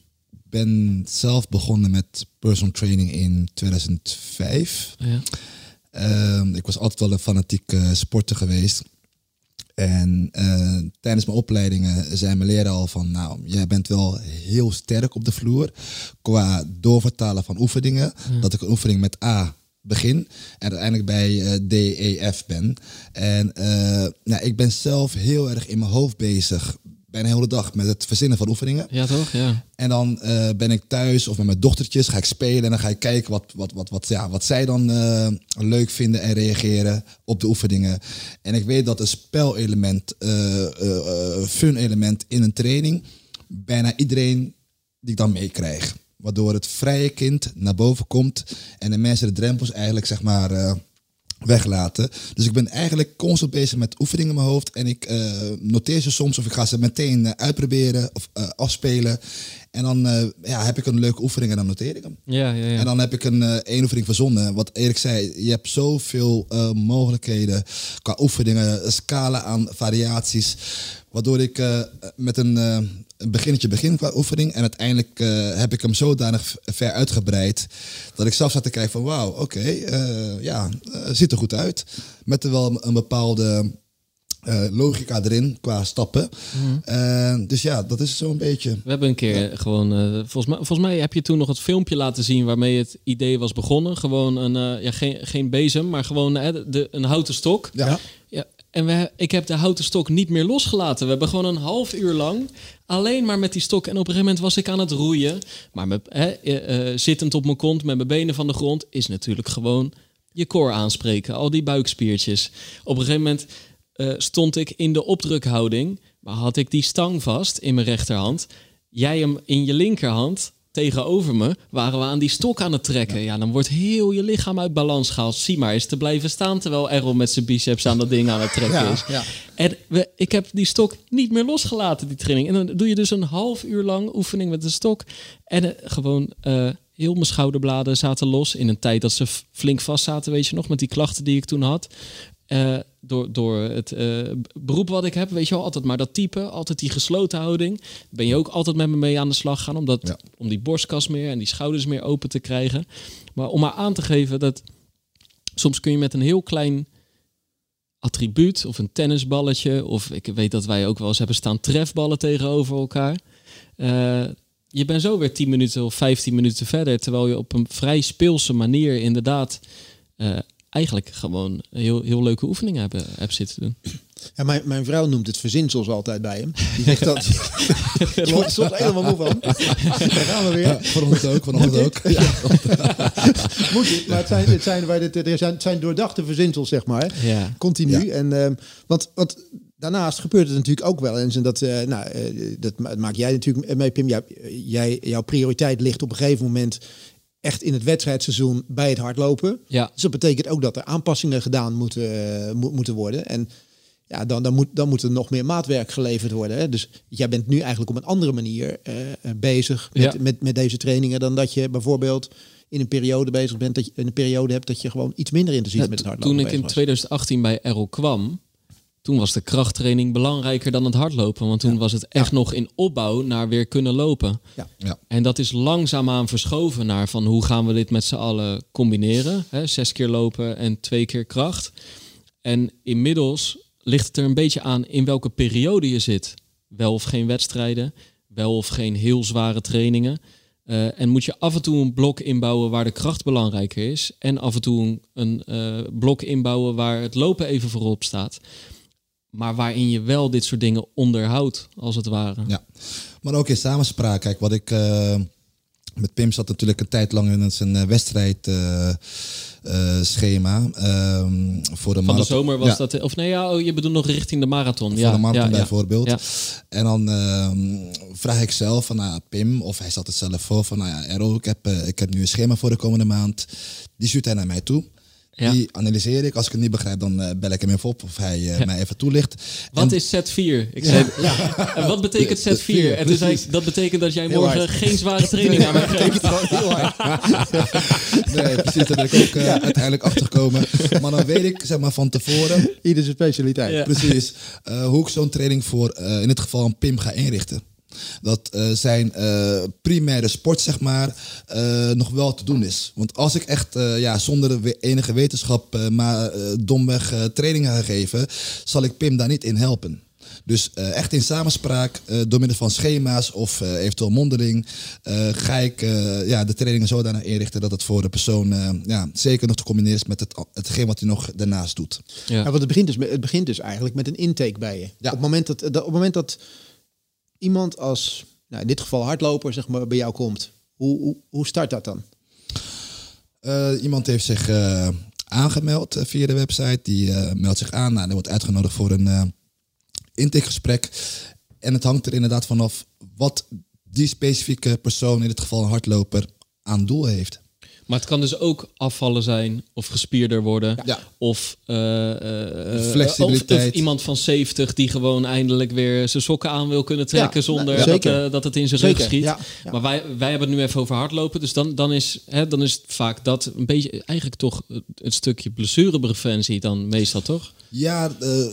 ben zelf begonnen met personal training in 2005. Ja. Ehm, ik was altijd wel een fanatieke sporter geweest. En eh, tijdens mijn opleidingen zei mijn leraar al van, nou, jij bent wel heel sterk op de vloer qua doorvertalen van oefeningen. Dat ik een oefening met A begin en uiteindelijk bij eh, D, E, F ben. En eh, nou, ik ben zelf heel erg in mijn hoofd bezig, bijna de hele dag, met het verzinnen van oefeningen. ja, toch? Ja. En dan eh, ben ik thuis of met mijn dochtertjes, ga ik spelen en dan ga ik kijken wat, wat, wat, wat, ja, wat zij dan eh, leuk vinden en reageren op de oefeningen. En ik weet dat een spelelement, eh, fun element in een training, bijna iedereen die ik dan meekrijg. Waardoor het vrije kind naar boven komt en de mensen de drempels eigenlijk zeg maar weglaten. Dus ik ben eigenlijk constant bezig met oefeningen in mijn hoofd. En ik eh, noteer ze soms of ik ga ze meteen eh, uitproberen of eh, afspelen. En dan ja, heb ik een leuke oefening en dan noteer ik hem. Ja, ja, ja. En dan heb ik een één oefening verzonnen. Wat Erik zei, je hebt zoveel mogelijkheden qua oefeningen, scala aan variaties. Waardoor ik eh, met een, eh, een beginnetje begin qua oefening. En uiteindelijk eh, heb ik hem zodanig ver uitgebreid. Dat ik zelf zat te kijken van wauw, oké, eh, ja, ziet er goed uit. Met er wel een bepaalde eh, logica erin qua stappen. Eh, dus ja, dat is zo'n beetje. We hebben een keer gewoon, eh, volgens, mij, volgens mij heb je toen nog het filmpje laten zien waarmee het idee was begonnen. Gewoon een, eh, ja, geen, geen bezem, maar gewoon de- een houten stok. Ja. Ja, en we, ik heb de houten stok niet meer losgelaten. We hebben gewoon een half uur lang alleen maar met die stok. En op een gegeven moment was ik aan het roeien. Maar met, eh, eh, zittend op mijn kont met mijn benen van de grond is natuurlijk gewoon je core aanspreken. Al die buikspiertjes. Op een gegeven moment eh, stond ik in de opdrukhouding. Maar had ik die stang vast in mijn rechterhand. Jij hem in je linkerhand. Tegenover me waren we aan die stok aan het trekken. Ja, dan wordt heel je lichaam uit balans gehaald. Zie maar eens te blijven staan terwijl Errol met zijn biceps aan dat ding aan het trekken is. ja. En we, ik heb die stok niet meer losgelaten, die training. En dan doe je dus een half uur lang oefening met de stok. En eh, gewoon eh, heel mijn schouderbladen zaten los. In een tijd dat ze flink vast zaten, weet je nog, met die klachten die ik toen had. Eh, door, door het eh, beroep wat ik heb, weet je wel, altijd maar dat type, altijd die gesloten houding. Ben je ook altijd met me mee aan de slag gaan, omdat, Ja. om die borstkas meer en die schouders meer open te krijgen. Maar om maar aan te geven dat soms kun je met een heel klein attribuut of een tennisballetje, of ik weet dat wij ook wel eens hebben staan trefballen tegenover elkaar. Eh, je bent zo weer 10 minuten of 15 minuten verder, terwijl je op een vrij speelse manier inderdaad eigenlijk gewoon heel, heel leuke oefeningen hebben, hebt zitten doen. Ja, mijn, mijn vrouw noemt het verzinsels altijd bij hem. Die zegt dat. Je wordt soms helemaal moe van. Daar gaan we weer. Ja, vanochtend ook, vanochtend ook. Moet het, maar het zijn, het zijn, er zijn, het zijn doordachte verzinsels, zeg maar. Ja. Continu. Ja. En, ehm, want, want daarnaast gebeurt het natuurlijk ook wel eens. En dat, eh, nou, eh, dat ma- maak jij natuurlijk mee, Pim. Jij, jouw prioriteit ligt op een gegeven moment echt in het wedstrijdseizoen bij het hardlopen. Ja. Dus dat betekent ook dat er aanpassingen gedaan moeten, eh, mo- moeten worden. En ja, dan, dan, moet, dan moet er nog meer maatwerk geleverd worden. Hè? Dus jij bent nu eigenlijk op een andere manier eh, bezig met, Ja. met, met deze trainingen dan dat je bijvoorbeeld in een periode bezig bent, dat je in een periode hebt dat je gewoon iets minder intensief Ja, met het hardlopen toen ik in bezig was. 2018 bij Errol kwam, toen was de krachttraining belangrijker dan het hardlopen. Want toen was het echt nog in opbouw naar weer kunnen lopen. Ja. Ja. En dat is langzaamaan verschoven naar van hoe gaan we dit met z'n allen combineren. Hè? Zes keer lopen en twee keer kracht. En inmiddels ligt het er een beetje aan in welke periode je zit. Wel of geen wedstrijden, wel of geen heel zware trainingen. Eh, en moet je af en toe een blok inbouwen waar de kracht belangrijker is. En af en toe een, een eh, blok inbouwen waar het lopen even voorop staat. Maar waarin je wel dit soort dingen onderhoudt, als het ware. Ja, maar ook in samenspraak. Kijk, wat ik eh, met Pim zat natuurlijk een tijd lang in zijn eh, wedstrijd eh, schema ehm, voor de Van de zomer was Ja, dat... Of nee, ja, oh, je bedoelt nog richting de marathon. voor ja, de marathon ja, bijvoorbeeld. Ja. En dan ehm, vraag ik zelf van nou, Pim, of hij zat het zelf voor, van nou ja, Errol, ik heb, ik heb nu een schema voor de komende maand. Die stuurt hij naar mij toe. Ja. Die analyseer ik. Als ik het niet begrijp, dan eh, bel ik hem even op of hij eh, mij even toelicht. Wat En- is set 4? Ik zei, En wat betekent set 4? vier, En toen zei ik, dat betekent dat jij morgen geen zware training aan mij geeft. Nee, precies, daar ben ik ook eh, uiteindelijk achter gekomen. Maar dan weet ik zeg maar, van tevoren Ieder zijn specialiteit. Ja. precies eh, hoe ik zo'n training voor eh, in dit geval een PIM ga inrichten. Dat eh, zijn eh, primaire sport, zeg maar, eh, nog wel te doen is. Want als ik echt eh, ja, zonder enige wetenschap eh, maar domweg eh, trainingen ga geven, zal ik PIM daar niet in helpen. Dus eh, echt in samenspraak, eh, door middel van schema's of eh, eventueel mondeling, eh, ga ik ja, de trainingen zodanig inrichten dat het voor de persoon eh, ja, zeker nog te combineren is met het, hetgeen wat hij nog daarnaast doet. Ja. Ja, want het begint, dus, met- het begint dus eigenlijk met een intake bij je. Ja. Op, het moment dat, dat- op het moment dat iemand als, nou in dit geval hardloper, zeg maar, bij jou komt, hoe, hoe, hoe start dat dan? Eh, iemand heeft zich eh, aangemeld via de website. Die eh, meldt zich aan. Nou, wordt uitgenodigd voor een intakegesprek. En het hangt er inderdaad vanaf wat die specifieke persoon, in dit geval een hardloper, aan doel heeft. Maar het kan dus ook afvallen zijn of gespierder worden. Ja. Of, Flexibiliteit. Of, of iemand van 70 die gewoon eindelijk weer zijn sokken aan wil kunnen trekken Ja, zonder dat, dat het in zijn rug schiet. Maar wij, wij hebben het nu even over hardlopen. Dus dan, dan, is, hè, dan is het vaak dat een beetje eigenlijk toch het stukje blessurepreventie dan meestal toch? Ja, eh,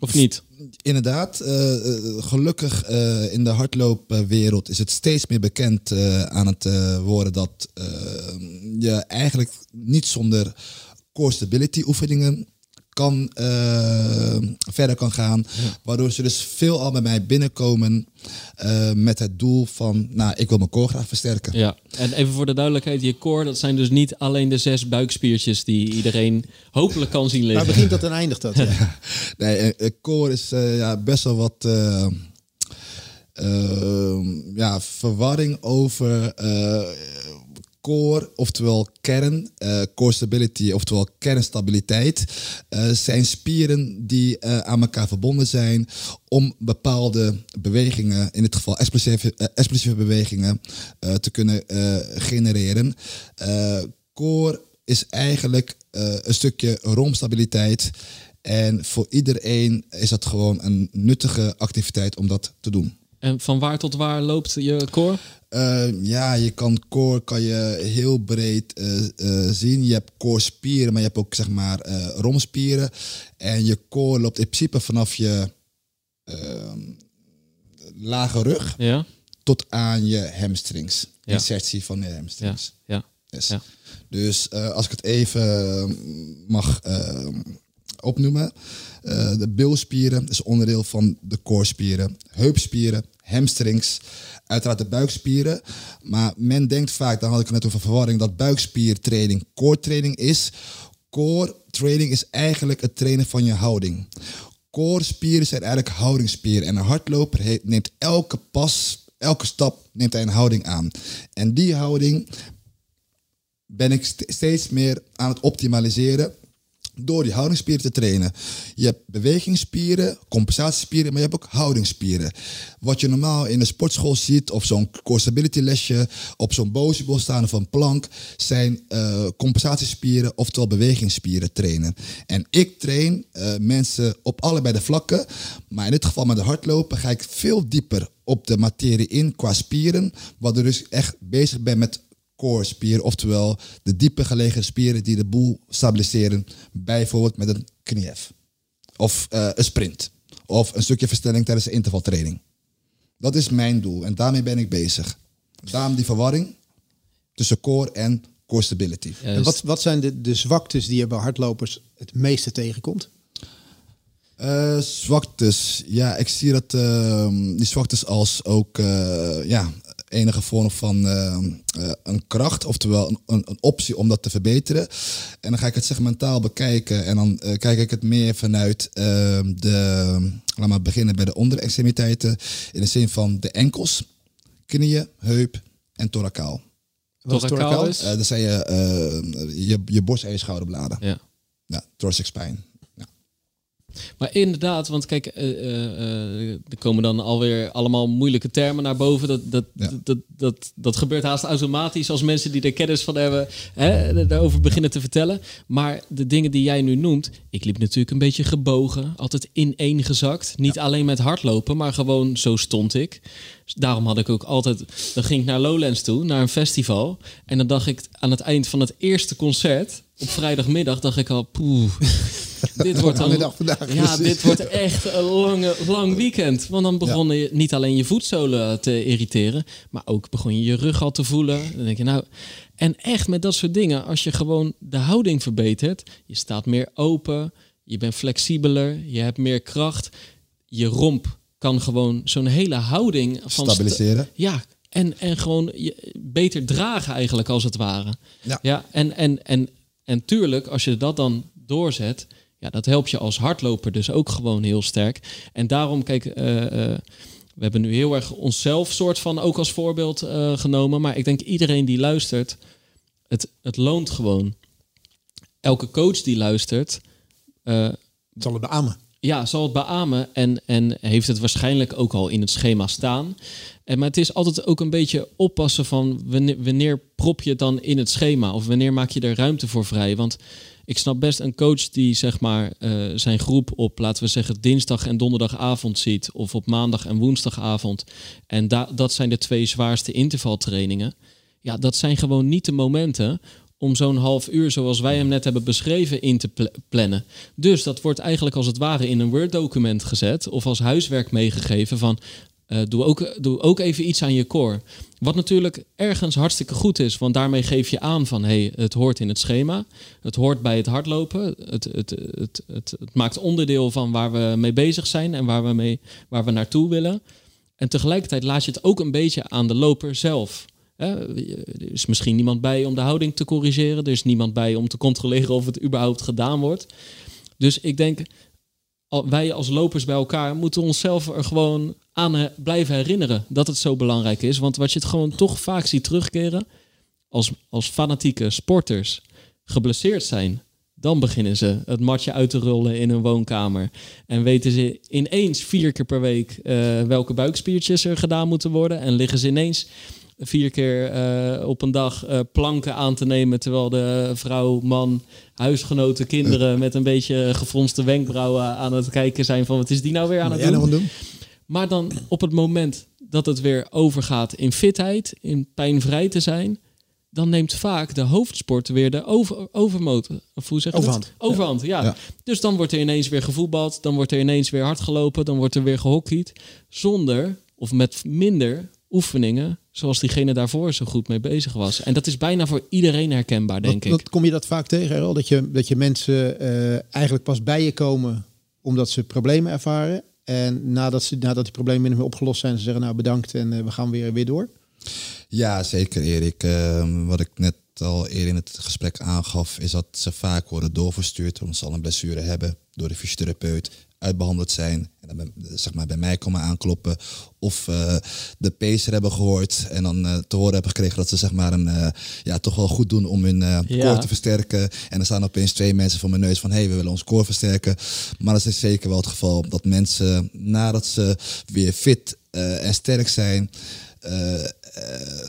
Of niet? inderdaad. eh, eh, gelukkig in de hardloopwereld is het steeds meer bekend aan het worden dat je eigenlijk niet zonder core stability oefeningen kan, eh, verder kan gaan. Waardoor ze dus veel al bij mij binnenkomen eh, met het doel van, nou, ik wil mijn core graag versterken. Ja. En even voor de duidelijkheid, je core, dat zijn dus niet alleen de zes buikspiertjes die iedereen hopelijk kan zien Waar liggen. begint dat en eindigt dat? Ja. Nee, eh, core is eh, ja, best wel wat ja, verwarring over eh, core, oftewel kern, eh, core stability, oftewel kernstabiliteit. eh, zijn spieren die eh, aan elkaar verbonden zijn om bepaalde bewegingen, in dit geval explosieve, explosieve bewegingen, te kunnen genereren. Core is eigenlijk een stukje roomstabiliteit. En voor iedereen is dat gewoon een nuttige activiteit om dat te doen. En van waar tot waar loopt je core? Eh, ja, je kan core kan je heel breed eh, eh, zien. Je hebt core spieren, maar je hebt ook zeg maar romspieren. En je core loopt in principe vanaf je ehm, lage rug Ja? tot aan je hamstrings. Ja. Insertie van je Ja. hamstrings. Ja. Yes. Ja. Dus als ik het even mag eh, opnoemen. eh, de bilspieren is onderdeel van de koorspieren. Heupspieren, hamstrings, uiteraard de buikspieren. Maar men denkt vaak, daar had ik het net over verwarring, dat buikspiertraining core training is. Core training is eigenlijk het trainen van je houding. Core spieren zijn eigenlijk houdingsspieren. En een hardloper neemt elke pas, elke stap, neemt hij een houding aan. En die houding ben ik st- steeds meer aan het optimaliseren door die houdingsspieren te trainen. Je hebt bewegingsspieren, compensatiespieren, maar je hebt ook houdingsspieren. Wat je normaal in de sportschool ziet, of zo'n core stability lesje, op zo'n bozebol staan of een plank, zijn eh, compensatiespieren, oftewel bewegingsspieren trainen. En ik train eh, mensen op allebei de vlakken, maar in dit geval met de hardlopen ga ik veel dieper op de materie in qua spieren, waardoor ik dus echt bezig ben met core spieren, oftewel de diepe gelegen spieren die de boel stabiliseren, bijvoorbeeld met een kniehef. Of eh, een sprint. Of een stukje verstelling tijdens de intervaltraining. Dat is mijn doel en daarmee ben ik bezig. Daarom die verwarring tussen core en core stability. Ja, En dus- wat, wat zijn de, de zwaktes die je bij hardlopers het meeste tegenkomt? Eh, zwaktes. Ja, ik zie dat ehm, die zwaktes als ook eh, ja, enige vorm van ehm, eh, een kracht, oftewel een, een, een optie om dat te verbeteren. En dan ga ik het segmentaal bekijken en dan eh, kijk ik het meer vanuit ehm, de, laat maar beginnen bij de onderextremiteiten, in de zin van de enkels, knieën, heup en thoracaal. Wat is? Eh, dat zijn je, eh, je, je borst en je schouderbladen. Ja. Ja, thoracic spine. Maar inderdaad, want kijk, eh, eh, eh, er komen dan alweer allemaal moeilijke termen naar boven. Dat, dat, dat, dat, dat, gebeurt haast automatisch als mensen die er kennis van hebben, hè, daarover beginnen te vertellen. Maar de dingen die jij nu noemt, ik liep natuurlijk een beetje gebogen, altijd ineengezakt. Niet alleen met hardlopen, maar gewoon zo stond ik. Daarom had ik ook altijd, dan ging ik naar Lowlands toe, naar een festival. En dan dacht ik aan het eind van het eerste concert, op vrijdagmiddag, dacht ik al, poeh, dit wordt dan dag vandaag. ja, dit wordt echt een lange, lang weekend. Want dan begon je niet alleen je voetzolen te irriteren, maar ook begon je je rug al te voelen. Dan denk je nou, en echt met dat soort dingen, als je gewoon de houding verbetert, je staat meer open, je bent flexibeler, je hebt meer kracht, je romp kan gewoon zo'n hele houding van sta- Stabiliseren. ja, en, en gewoon je beter dragen eigenlijk als het ware. Ja. ja en, en, en, en tuurlijk, als je dat dan doorzet, ja, dat helpt je als hardloper dus ook gewoon heel sterk. En daarom, kijk, eh, eh, we hebben nu heel erg onszelf soort van ook als voorbeeld eh, genomen. Maar ik denk iedereen die luistert, het, het loont gewoon. Elke coach die luistert, zal het beamen. ja, zal het beamen en, en heeft het waarschijnlijk ook al in het schema staan. En, maar het is altijd ook een beetje oppassen van wanneer, wanneer prop je het dan in het schema of wanneer maak je er ruimte voor vrij. Want ik snap best een coach die zeg maar eh, zijn groep op, laten we zeggen, dinsdag en donderdagavond ziet of op maandag en woensdagavond. En da dat zijn de twee zwaarste intervaltrainingen. Ja, dat zijn gewoon niet de momenten om zo'n half uur, zoals wij hem net hebben beschreven, in te pl- plannen. Dus dat wordt eigenlijk als het ware in een Word-document gezet of als huiswerk meegegeven van eh, doe, ook, doe ook even iets aan je core. Wat natuurlijk ergens hartstikke goed is, want daarmee geef je aan van hey, het hoort in het schema, het hoort bij het hardlopen, het, het, het, het, maakt onderdeel van waar we mee bezig zijn en waar we, mee, waar we naartoe willen. En tegelijkertijd laat je het ook een beetje aan de loper zelf. Er is misschien niemand bij om de houding te corrigeren. Er is niemand bij om te controleren of het überhaupt gedaan wordt. Dus ik denk, wij als lopers bij elkaar moeten onszelf er gewoon aan eh, blijven herinneren dat het zo belangrijk is. Want wat je het gewoon toch vaak ziet terugkeren, als, als fanatieke sporters geblesseerd zijn, dan beginnen ze het matje uit te rollen in hun woonkamer. En weten ze ineens vier keer per week eh, welke buikspiertjes er gedaan moeten worden. En liggen ze ineens vier keer eh, op een dag planken aan te nemen. Terwijl de vrouw, man, huisgenoten, kinderen met een beetje gefronste wenkbrauwen aan het kijken zijn van wat is die nou weer aan het doen? Maar dan op het moment dat het weer overgaat in fitheid, in pijnvrij te zijn, dan neemt vaak de hoofdsport weer de over, overmotor. Of hoe zeg je Overhand. Dat? Overhand, ja. Ja. Dus dan wordt er ineens weer gevoetbald, dan wordt er ineens weer hard gelopen, dan wordt er weer gehockeyd. Zonder of met minder oefeningen zoals diegene daarvoor zo goed mee bezig was. En dat is bijna voor iedereen herkenbaar, denk ik. kom je dat vaak tegen, Errol? Dat je, dat je mensen eh, eigenlijk pas bij je komen omdat ze problemen ervaren. En nadat, ze, nadat die problemen min of meer opgelost zijn, ze zeggen nou bedankt en eh, we gaan weer, weer door. Ja, zeker Erik. Ehm, wat ik net al eerder in het gesprek aangaf, is dat ze vaak worden doorverstuurd omdat ze al een blessure hebben door de fysiotherapeut, uitbehandeld zijn en dan zeg maar, bij mij komen aankloppen of eh, de pacer hebben gehoord en dan eh, te horen hebben gekregen dat ze zeg maar een, eh, ja, toch wel goed doen om hun Ja. core te versterken. En er staan opeens twee mensen voor mijn neus van hey, we willen ons core versterken. Maar dat is zeker wel het geval dat mensen nadat ze weer fit en sterk zijn,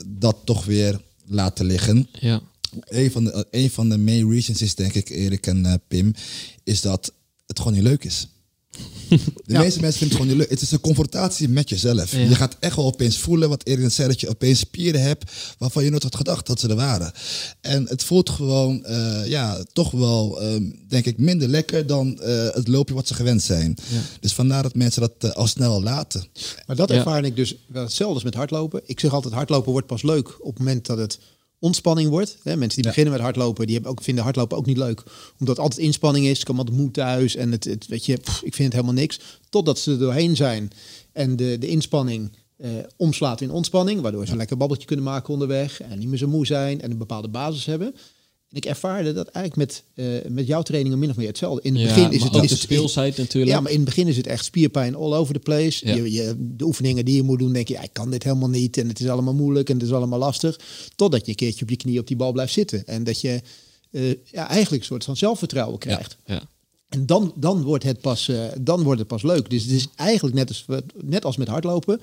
dat toch weer laten liggen. Ja. Een van, de, een van de main reasons is denk ik, Erik en Pim, is dat het gewoon niet leuk is. De Ja. meeste mensen vinden het gewoon niet leuk. Het is een confrontatie met jezelf. Ja. Je gaat echt wel opeens voelen, wat Erik net zei, dat je opeens spieren hebt waarvan je nooit had gedacht dat ze er waren. En het voelt gewoon, eh, ja, toch wel, ehm, denk ik, minder lekker dan eh, het loopje wat ze gewend zijn. Dus vandaar dat mensen dat eh, al snel laten. Maar dat Ja. ervaar ik dus wel hetzelfde als met hardlopen. Ik zeg altijd, hardlopen wordt pas leuk op het moment dat het ontspanning wordt. Hè, mensen die Ja. beginnen met hardlopen, die hebben ook, vinden hardlopen ook niet leuk. Omdat het altijd inspanning is. Ik kom altijd moe thuis en het, het, weet je, pff, ik vind het helemaal niks. Totdat ze er doorheen zijn en de, de inspanning eh, omslaat in ontspanning. Waardoor ze een lekker babbeltje kunnen maken onderweg. En niet meer zo moe zijn en een bepaalde basis hebben. En ik ervaarde dat eigenlijk met, eh, met jouw trainingen min of meer hetzelfde. In het Ja, begin is het is de het- speelsheid natuurlijk. Ja, maar in het begin is het echt spierpijn all over the place. Ja. Je, je, de oefeningen die je moet doen, denk je, ja, ik kan dit helemaal niet. En het is allemaal moeilijk en het is allemaal lastig. Totdat je een keertje op je knie op die bal blijft zitten. En dat je eh, ja, eigenlijk een soort van zelfvertrouwen krijgt. ja. En dan, dan, wordt het pas, eh, dan wordt het pas leuk. Dus het is eigenlijk net als, net als met hardlopen.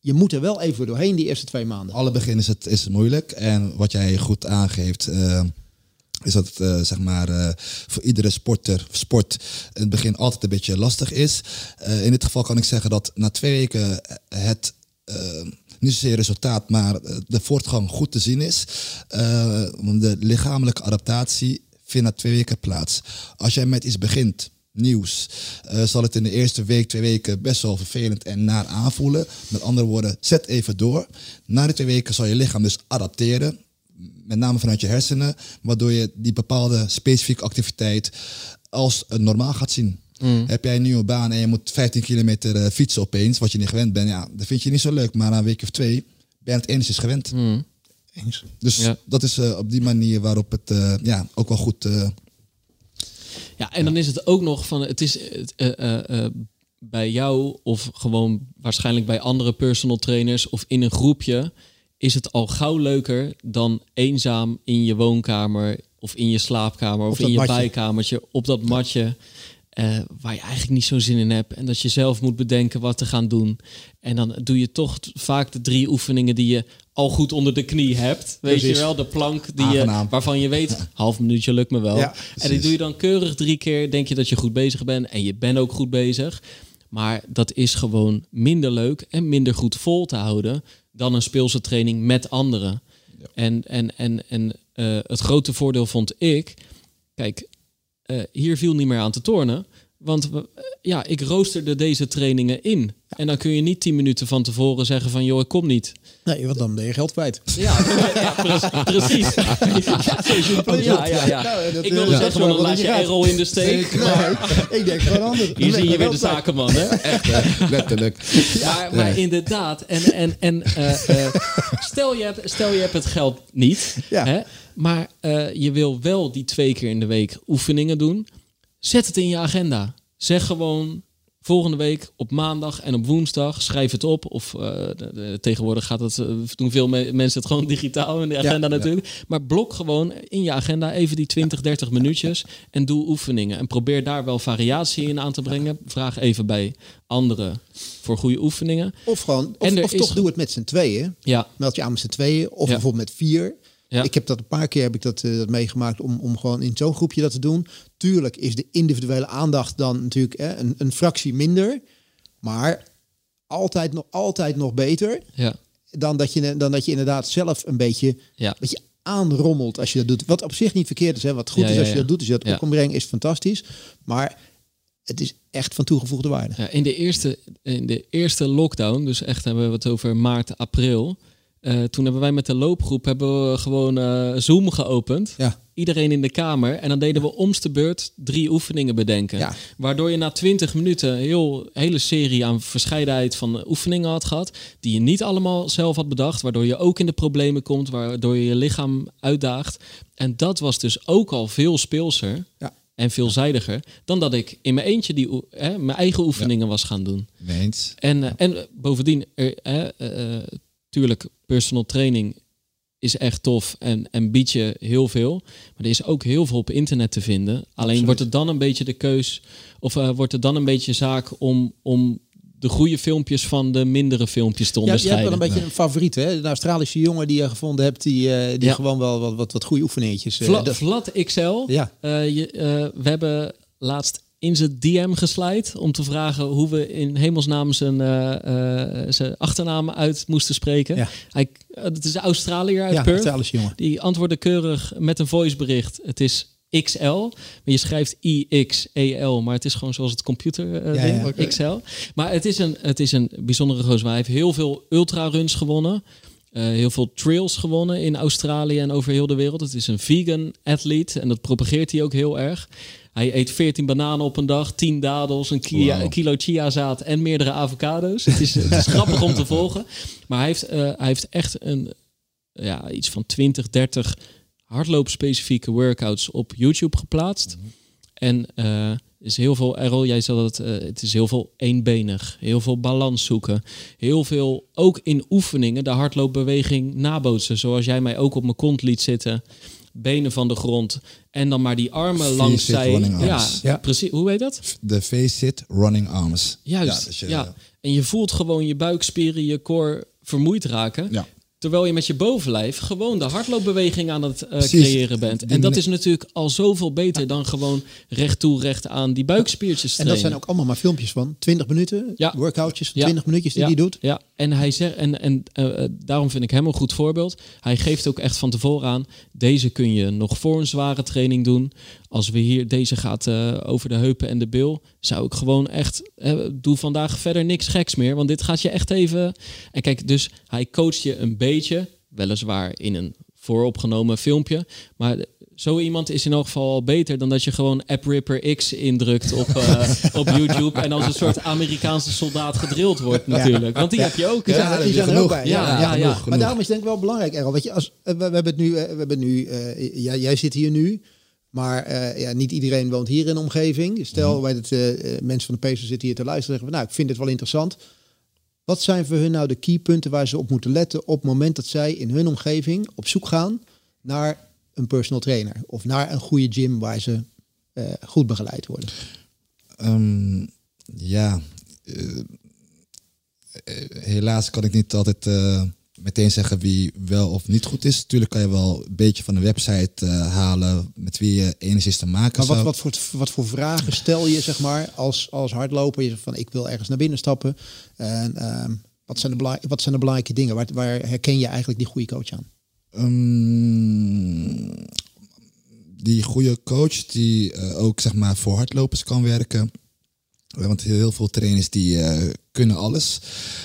Je moet er wel even doorheen die eerste twee maanden. alle begin is het, is het moeilijk. En wat jij goed aangeeft, eh, is dat het eh, zeg maar, eh, voor iedere sporter, sport in het begin altijd een beetje lastig is. Eh, in dit geval kan ik zeggen dat na twee weken het. niet zozeer resultaat, maar de voortgang goed te zien is. Want de lichamelijke adaptatie vindt na twee weken plaats. Als jij met iets begint, nieuws, zal het in de eerste week, twee weken best wel vervelend en naar aanvoelen. Met andere woorden, zet even door. Na die twee weken zal je lichaam dus adapteren. Met name vanuit je hersenen, waardoor je die bepaalde specifieke activiteit als normaal gaat zien. Heb jij een nieuwe baan en je moet 15 kilometer eh, fietsen opeens, wat je niet gewend bent, ja, dat vind je niet zo leuk. Maar na een week of twee ben je het enigszins gewend. Eens. Dus Ja. dat is eh, op die manier waarop het eh, ja, ook wel goed. eh, Ja, en dan is het ook nog van, het is eh, eh, eh, bij jou of gewoon waarschijnlijk bij andere personal trainers of in een groepje, is het al gauw leuker dan eenzaam in je woonkamer of in je slaapkamer of in je matje. bijkamertje op dat matje. eh, waar je eigenlijk niet zo zin in hebt. En dat je zelf moet bedenken wat te gaan doen. En dan doe je toch vaak de drie oefeningen die je al goed onder de knie hebt. Weet Precies. je wel, de plank die je, waarvan je weet, half minuutje lukt me wel. Ja, en die doe je dan keurig drie keer. Denk je dat je goed bezig bent. En je bent ook goed bezig. Maar dat is gewoon minder leuk en minder goed vol te houden dan een speelse training met anderen. En, en, en, en eh, het grote voordeel vond ik, kijk, eh, hier viel niet meer aan te tornen. Want we- eh, ja, ik roosterde deze trainingen in. En dan kun je niet tien minuten van tevoren zeggen van... joh, ik kom niet. Nee, want dan ben je geld kwijt. Ja, ja, pre- precies. Ja, ja, ja. Nou, dat, Ik eh, wilde dat zeggen, is van wel dan wat laat je je gaat. Errol in de steek. Maar Nee, ik denk gewoon anders. hier zie je weer de zakenman, hè? echt, hè? letterlijk. Maar, maar inderdaad, en, en, en eh, eh, stel, je hebt, stel je hebt het geld niet, Ja. hè, maar eh, je wil wel die twee keer in de week oefeningen doen. Zet het in je agenda. Zeg gewoon volgende week op maandag en op woensdag. Schrijf het op. Of eh, de- de- tegenwoordig gaat het, eh, doen veel me- mensen het gewoon digitaal in de agenda Ja. natuurlijk. Maar blok gewoon in je agenda even die 20, 30 minuutjes en doe oefeningen. En probeer daar wel variatie in aan te brengen. Vraag even bij anderen voor goede oefeningen. Of gewoon, of, En of is toch doe het met z'n tweeën. Ja, Meld je aan met z'n tweeën. Of Ja. bijvoorbeeld met vier. Ja. Ik heb dat een paar keer heb ik dat, eh, dat meegemaakt om, om gewoon in zo'n groepje dat te doen. Tuurlijk is de individuele aandacht dan natuurlijk eh, een, een fractie minder. Maar altijd nog, altijd nog beter ja, dan dat, je, dan dat je inderdaad zelf een beetje, ja. beetje aanrommelt als je dat doet. Wat op zich niet verkeerd is. Hè? Wat goed Ja, is als je dat doet, als je dat Ja. op kan brengen, is fantastisch. Maar het is echt van toegevoegde waarde. Ja, in, de eerste, in de eerste lockdown, dus echt hebben we het over maart, april. Eh, toen hebben wij met de loopgroep hebben we gewoon eh, Zoom geopend. Ja. Iedereen in de kamer. En dan deden we omste beurt drie oefeningen bedenken. Ja. Waardoor je na 20 minuten een heel, hele serie aan verscheidenheid van oefeningen had gehad. Die je niet allemaal zelf had bedacht. Waardoor je ook in de problemen komt. Waardoor je je lichaam uitdaagt. En dat was dus ook al veel speelser. Ja. En veelzijdiger dan dat ik in mijn eentje die, hè, mijn eigen oefeningen was gaan doen. En, eh, en bovendien, er, eh, eh, tuurlijk, personal training is echt tof en, en biedt je heel veel. Maar er is ook heel veel op internet te vinden. Alleen Absoluut. wordt het dan een beetje de keus, of eh, wordt het dan een beetje zaak om, om de goede filmpjes van de mindere filmpjes te Ja, je hebt onderscheiden. wel een beetje een favoriet, hè? Een Australische jongen die je gevonden hebt, die, eh, die Ja. gewoon wel wat, wat, wat goede oefeningetjes. eh, Vla- dat- Vlad XL. ja, je, we hebben laatst in zijn DM geslijd om te vragen hoe we in hemelsnaam zijn, eh, eh, zijn achternaam uit moesten spreken. Ja. Hij, eh, het is een Australiër uit ja Perth. Jongen. Die antwoordde keurig met een voicebericht. Het is XL, maar je schrijft IXEL, maar het is gewoon zoals het computer Ja, ding. XL. Maar het is een, het is een bijzondere gozer. Hij heeft heel veel ultraruns gewonnen. eh, heel veel trails gewonnen in Australië en over heel de wereld. Het is een vegan athlete en dat propageert hij ook heel erg. Hij eet 14 bananen op een dag, 10 dadels, een, kia, kilo chiazaad en meerdere avocado's. Het is, het is grappig om te volgen. Maar hij heeft, eh, hij heeft echt een, ja, iets van 20, 30 hardloopspecifieke workouts op YouTube geplaatst. En eh, is heel veel, Errol, jij zei dat het, eh, het is heel veel eenbenig. Heel veel balans zoeken. Heel veel, ook in oefeningen, de hardloopbeweging nabootsen. Zoals jij mij ook op mijn kont liet zitten. Benen van de grond. En dan maar die armen Face langs sit zij. Ja, precies. Hoe heet dat? De face-sit running arms. Juist. Ja, dus Ja, En je voelt gewoon je buikspieren, je core vermoeid raken. Ja. Terwijl je met je bovenlijf gewoon de hardloopbeweging aan het eh, creëren bent. En dat is natuurlijk al zoveel beter dan gewoon recht toe, recht aan die buikspiertjes En dat zijn ook allemaal maar filmpjes van 20 minuten, Ja. workoutjes, Ja. 20 minuutjes die ja, die doet. Ja, en hij zegt, en, en eh, eh, daarom vind ik hem een goed voorbeeld. Hij geeft ook echt van tevoren aan: deze kun je nog voor een zware training doen. Als we hier, deze gaat eh, over de heupen en de bil, zou ik gewoon echt, doe vandaag verder niks geks meer. Want dit gaat je echt even. En kijk, dus hij coacht je een beetje, weliswaar in een vooropgenomen filmpje. Maar zo iemand is in elk geval al beter dan dat je gewoon AppRipper X indrukt op, eh, op YouTube. En als een soort Amerikaanse soldaat gedrild wordt natuurlijk. Want die heb je ook. Die zijn, Ja, die zijn er genoeg. ook bij. Ja, ja, ja. Maar daarom is het denk ik wel belangrijk, Errol. Weet je, als, eh, we, we hebben het nu, eh, we hebben het nu eh, jij, jij zit hier nu, maar eh, ja, niet iedereen woont hier in de omgeving. Stel, wij het, eh, eh, mensen van de Pacers zitten hier te luisteren en zeggen, van, nou, ik vind dit wel interessant. Wat zijn voor hun nou de keypunten waar ze op moeten letten op het moment dat zij in hun omgeving op zoek gaan naar een personal trainer of naar een goede gym waar ze eh, goed begeleid worden? Ehm, ja, eh, eh, helaas kan ik niet altijd meteen zeggen wie wel of niet goed is. Tuurlijk kan je wel een beetje van de website eh, halen met wie je enigszins te maken Maar wat, wat, voor, wat voor vragen stel je zeg maar als, als hardloper? Je zegt van ik wil ergens naar binnen stappen. En ehm, wat, zijn de wat zijn de belangrijke dingen? Waar, waar herken je eigenlijk die goede coach aan? Ehm, die goede coach die eh, ook zeg maar voor hardlopers kan werken. Want heel veel trainers die eh, kunnen alles.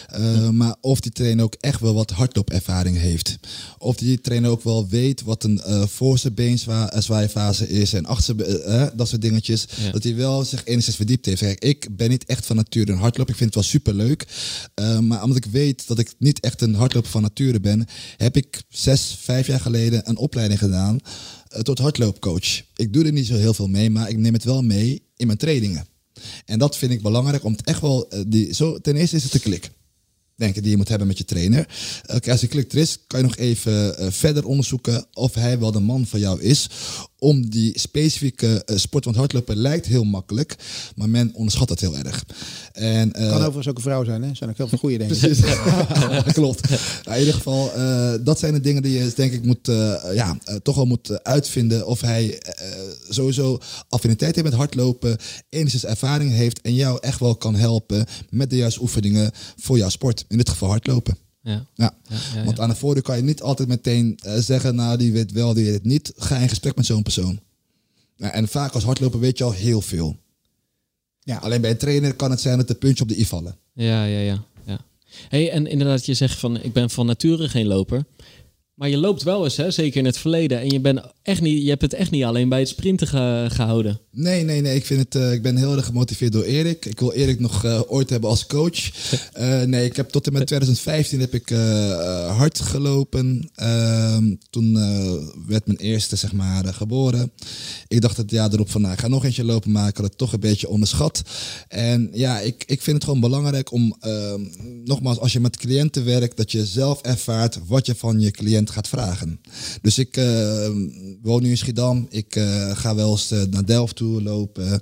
Eh, Maar of die trainer ook echt wel wat hardloopervaring heeft. Of die trainer ook wel weet wat een eh voorste beenzwaaiefase is en achterste, dat soort dingetjes. Ja. Dat hij wel zich enigszins verdiept heeft. Kijk, ik ben niet echt van nature een hardloper. Ik vind het wel superleuk. Maar omdat ik weet dat ik niet echt een hardloper van nature ben, heb ik zes, vijf jaar geleden een opleiding gedaan tot hardloopcoach. Ik doe er niet zo heel veel mee, maar ik neem het wel mee in mijn trainingen. En dat vind ik belangrijk om het echt wel. eh, die, zo, ten eerste is het de klik. Denk ik, die je moet hebben met je trainer. Als die klik er is, kan je nog even eh, verder onderzoeken of hij wel de man voor jou is. Om die specifieke eh, sport, want hardlopen lijkt heel makkelijk, maar men onderschat het heel erg. En, eh, Kan overigens ook een vrouw zijn, hè? Zijn ook heel veel goede dingen. Precies. Klopt. Nou, in ieder geval, eh, dat zijn de dingen die je denk ik moet, ja, toch wel moet uitvinden. Of hij sowieso affiniteit heeft met hardlopen, enigszins ervaring heeft en jou echt wel kan helpen met de juiste oefeningen voor jouw sport. In dit geval hardlopen. Ja. Ja. Ja, ja, Want ja. aan de voordeur kan je niet altijd meteen eh, zeggen, nou die weet wel, die weet het niet. Ga in gesprek met zo'n persoon. Nou, en vaak als hardloper weet je al heel veel. Ja. Alleen bij een trainer kan het zijn dat de puntje op de i vallen. Ja, ja, ja. ja. Hey, en inderdaad, je zegt van ik ben van nature geen loper. Maar je loopt wel eens, hè? zeker in het verleden. En je, bent echt niet, je hebt het echt niet alleen bij het sprinten ge- gehouden. Nee, nee, nee. Ik, vind het, eh, ik ben heel erg gemotiveerd door Erik. Ik wil Erik nog eh, ooit hebben als coach. Eh, nee, ik heb tot en met 2015 heb ik hard gelopen. Ehm, toen werd mijn eerste, zeg maar, geboren. Ik dacht het jaar erop van, nou, ik ga nog eentje lopen, maar ik had het toch een beetje onderschat. En ja, ik, ik vind het gewoon belangrijk om, ehm, nogmaals, als je met cliënten werkt, dat je zelf ervaart wat je van je cliënt gaat vragen. Dus ik eh, woon nu in Schiedam. Ik eh, ga wel eens eh, naar Delft toe lopen.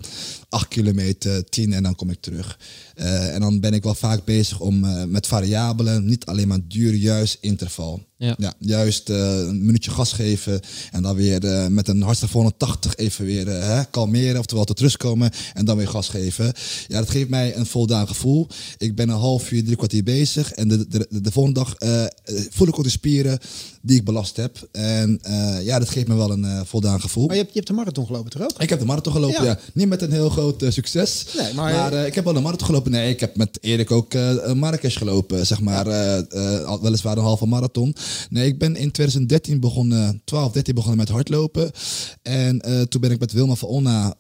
Acht kilometer, tien en dan kom ik terug. En dan ben ik wel vaak bezig om met variabelen, niet alleen maar duur, juist interval. Ja. juist een minuutje gas geven en dan weer met een van 180 even weer hè, kalmeren, oftewel tot rust komen en dan weer gas geven. Ja, dat geeft mij een voldaan gevoel. Ik ben een half uur, drie kwartier bezig en de, de, de, de volgende dag voel ik ook de spieren die ik belast heb. En eh, ja, dat geeft me wel een eh, voldaan gevoel. Maar je hebt, je hebt de marathon gelopen, toch ook? Ik heb de marathon gelopen, Ja. ja. Niet met een heel groot eh, succes. Nee, maar- maar ik heb wel de marathon gelopen. Nee, ik heb met Erik ook een Marrakesh gelopen. Zeg maar, weliswaar een halve marathon. Nee, ik ben in 2013 begonnen, 12, 13 begonnen met hardlopen. En toen ben ik met Wilma van Onna,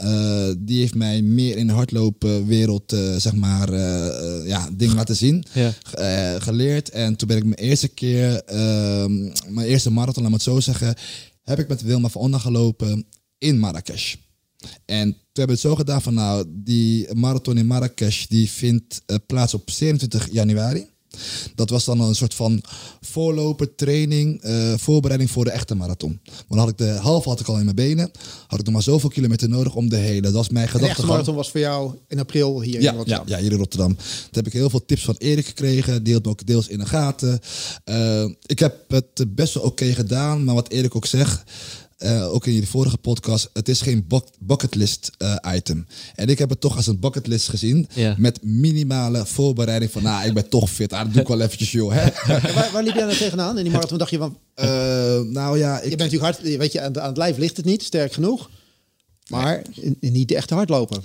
die heeft mij meer in de hardloopwereld, zeg maar, ja, dingen laten zien. Ja. Geleerd. En toen ben ik mijn eerste keer, ehm, mijn eerste marathon, laat me het zo zeggen, heb ik met Wilma van Onna gelopen in Marrakesh. En toen hebben we het zo gedaan van nou, die marathon in Marrakesh die vindt eh, plaats op 27 januari. Dat was dan een soort van voorloper, training, eh, voorbereiding voor de echte marathon. Maar dan had ik de halve had ik al in mijn benen. Had ik nog maar zoveel kilometer nodig om de hele. Dat was mijn De echte gedachte. marathon was voor jou in april hier Ja, in Rotterdam. Ja, ja, hier in Rotterdam. Toen heb ik heel veel tips van Erik gekregen. Die hield me ook deels in de gaten. Eh, ik heb het best wel oké gedaan. Maar wat Erik ook zegt... eh, ook in de vorige podcast, het is geen bucketlist eh, item. En ik heb het toch als een bucketlist gezien. Ja. Met minimale voorbereiding van, nou, ik ben toch fit. Ah, dat doe ik wel eventjes, joh. Hè? Waar, waar liep jij nou tegenaan? In die marathon dacht je van, Eh, nou ja, ik, je bent natuurlijk hard, weet je, aan, aan het lijf ligt het niet, sterk genoeg. Maar niet de echte hardloper.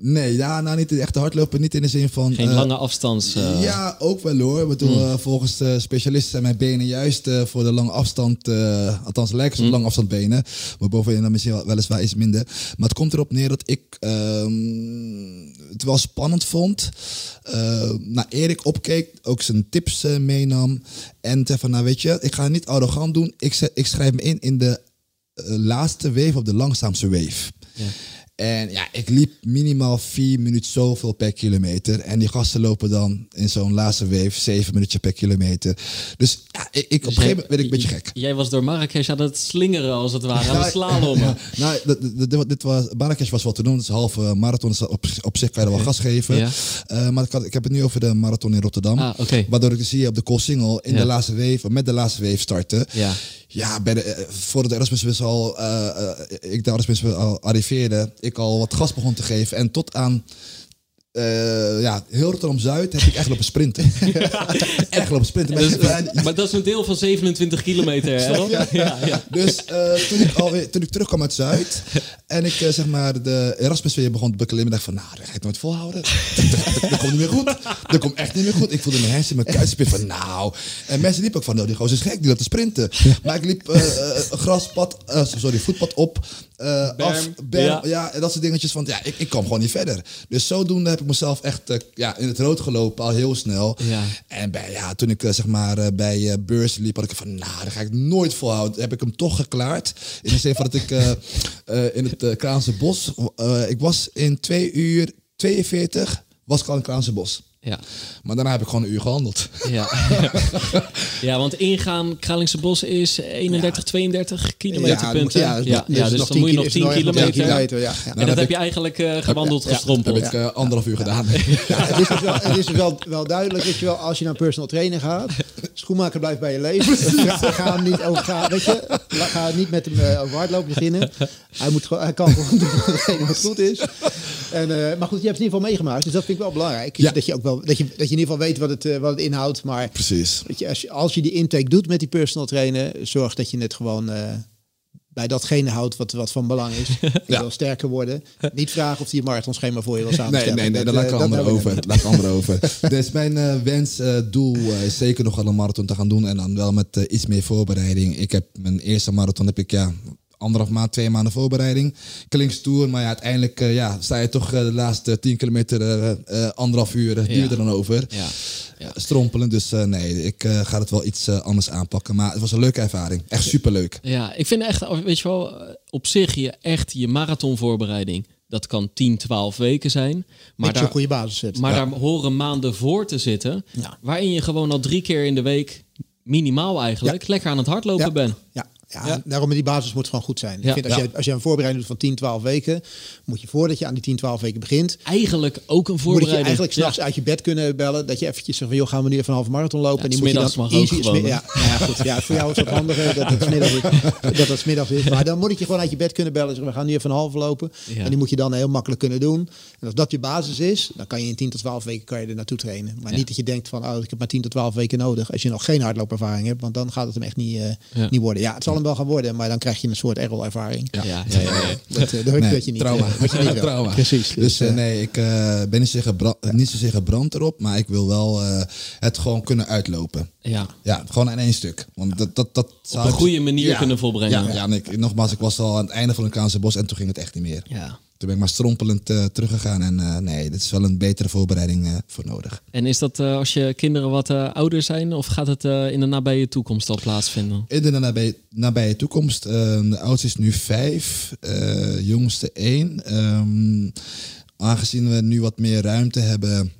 Nee, ja, nou niet de echte hardlopen. Niet in de zin van... Geen eh, lange afstands. eh, Ja, ook wel hoor. Ik bedoel, Hmm. eh, volgens de specialisten zijn mijn benen juist voor de lange afstand, althans lijken ze Hmm. op lange afstand benen, maar bovenin dan misschien wel- weliswaar iets minder. Maar het komt erop neer dat ik ehm, het wel spannend vond. naar Erik opkeek, ook zijn tips meenam. En zei van, nou weet je, ik ga het niet arrogant doen. Ik, ik schrijf me in in de laatste wave of de langzaamste wave. Ja. En ja, ik liep minimaal vier minuten zoveel per kilometer. En die gasten lopen dan in zo'n laatste wave zeven minuutjes per kilometer. Dus ja, ik, ik, op een gegeven moment werd ik een beetje gek. Jij was door Marrakesh aan het slingeren, als het ware, aan het slalommen. Nou, dit- dit- was, Marrakesh was wat te doen. Het is een halve marathon. Dus op, op zich kan je er wel gas geven. Ja. Eh, maar ik, had- ik heb het nu over de marathon in Rotterdam. Ah. Waardoor ik dus hier op de Koolsingel in Ja. de laatste wave, met de laatste wave starten. Ja. Ja, bij de, eh, voordat de Erasmus al, eh, ik de Erasmus al arriveerde, ik al wat gas begon te geven. En tot aan eh, ja, heel Rotterdam-Zuid heb ik echt lopen sprinten. echt lopen sprinten. Dus, Mensen- maar dat is een deel van 27 kilometer, hè? Ja, ja, ja. Dus eh, toen, ik alweer, toen ik terugkwam uit Zuid en ik eh, zeg maar de Erasmus weer begon te beklimmen, dacht ik van, nou, dat ga ik nooit volhouden. dat, dat, dat komt niet meer goed. Dat komt echt niet meer goed. Ik voelde mijn hersen, mijn kuitspin van, nou. En mensen liepen ook van, nou, die gozer is gek, die loopt te sprinten. Maar ik liep eh, eh, graspad, eh, sorry, voetpad op, eh, af, ja. ja. en dat soort dingetjes van, ja, ik, ik kwam gewoon niet verder. Dus zodoende heb ik mezelf echt eh, ja, in het rood gelopen, al heel snel. Ja. En bij, ja, toen ik eh, zeg maar bij beurs liep, had ik van, nou, dat ga ik nooit volhouden. Heb ik hem toch geklaard. In de zin van dat ik in het Kraanse Bos, ik was in 2 uur 42, was ik al in Kraanse Bos. Ja. Maar daarna heb ik gewoon een uur gehandeld. Ja. ja, want ingaan Kralingse Bos is 31, 32 kilometerpunten. ja, Ja, dus ja, dus tien dan moet je nog is 10 nog echt nog kilometer. 10 kilometer, ja. ja. En dat heb je eigenlijk eh, gewandeld, Ja, gestrompeld. heb ik eh, anderhalf uur gedaan. Ja, het is, dus wel, het is dus wel, wel duidelijk, weet je wel, als je naar personal trainer gaat, schoenmaker blijft bij je leven. Ga, ga hem niet over, ga, weet je, ga niet met hem eh, over hardlopen beginnen. Hij, moet, gewoon- hij kan gewoon doen wat goed is. En, eh, maar goed, je hebt het in ieder geval meegemaakt, dus dat vind ik wel belangrijk. Ja. Dat, je ook wel, dat, je, dat je in ieder geval weet wat het, eh, wat het inhoudt. Maar Precies. je, als, je, als je die intake doet met die personal trainer, zorg dat je het gewoon eh, bij datgene houdt wat, wat van belang is. Je Ja. wil sterker worden. Niet vragen of die marathonschema voor je wil Nee, samenstellen. nee, nee, daar Dat, laat ik eh, hebben over. Laat ik een ander over. Dus mijn wens, doel is zeker nog wel een marathon te gaan doen. En dan wel met iets meer voorbereiding. Ik heb mijn eerste marathon heb ik ja anderhalf maand, twee maanden voorbereiding. Klinkt stoer, maar ja, uiteindelijk eh, ja, sta je toch eh, de laatste tien kilometer eh, eh, anderhalf uur uh, duurt er dan over. Ja. Ja. Strompelen, dus eh, nee, ik eh, ga het wel iets anders aanpakken. Maar het was een leuke ervaring. Echt superleuk. Ja, ik vind echt, weet je wel, op zich je echt je marathonvoorbereiding. Dat kan 10, 12 weken zijn. Maar daar, een goede basis zet. maar daar horen maanden voor te zitten. Ja. Waarin je gewoon al drie keer in de week, minimaal eigenlijk, lekker aan het hardlopen ja. bent. Ja, ja, Ja. daarom die basis moet gewoon goed zijn. Ja. Ik vind als, je, als je een voorbereiding doet van 10, 12 weken, moet je voordat je aan die 10, 12 weken begint, Eigenlijk ook een moet je voorbereiding. eigenlijk s'nachts uit je bed kunnen bellen. Dat je eventjes zegt van, joh, gaan we nu even een halve marathon lopen. En die moet je dan mag ook gewoon, ja, ja, goed. Ja, voor jou is het handiger dat het smiddags is. Dat het is. Maar dan moet ik je gewoon uit je bed kunnen bellen. en Zeggen, we gaan nu even een halve lopen. En die moet je dan heel makkelijk kunnen doen. En als dat je basis is, dan kan je in 10 tot 12 weken kan je er naartoe trainen. Maar niet dat je denkt van, oh, ik heb maar 10 tot 12 weken nodig. Als je nog geen hardloopervaring hebt, want dan gaat het hem echt niet, eh, niet worden. Ja, het zal hem wel gaan worden, maar dan krijg je een soort errol-ervaring. Ja, ja, ja, ja. Dat, eh, dat, Nee, dat je niet, trauma. wat je niet wil. trauma. Precies. Dus eh, eh, nee, ik eh, ben niet zozeer, niet zozeer gebrand erop, maar ik wil wel eh, het gewoon kunnen uitlopen. ja. Ja, gewoon in één stuk. Want dat, dat, dat zou een goede manier Ja. kunnen volbrengen. Ja, ja en ik, nogmaals, ik was al aan het einde van een Kaanse bos en toen ging het echt niet meer. Ja. Toen ben ik maar strompelend eh, teruggegaan. En eh, nee, dit is wel een betere voorbereiding eh, voor nodig. En is dat als je kinderen wat ouder zijn of gaat het in de nabije toekomst al plaatsvinden? In de nabije, nabije toekomst, eh, de oudste is nu vijf, jongste één. Ehm, aangezien we nu wat meer ruimte hebben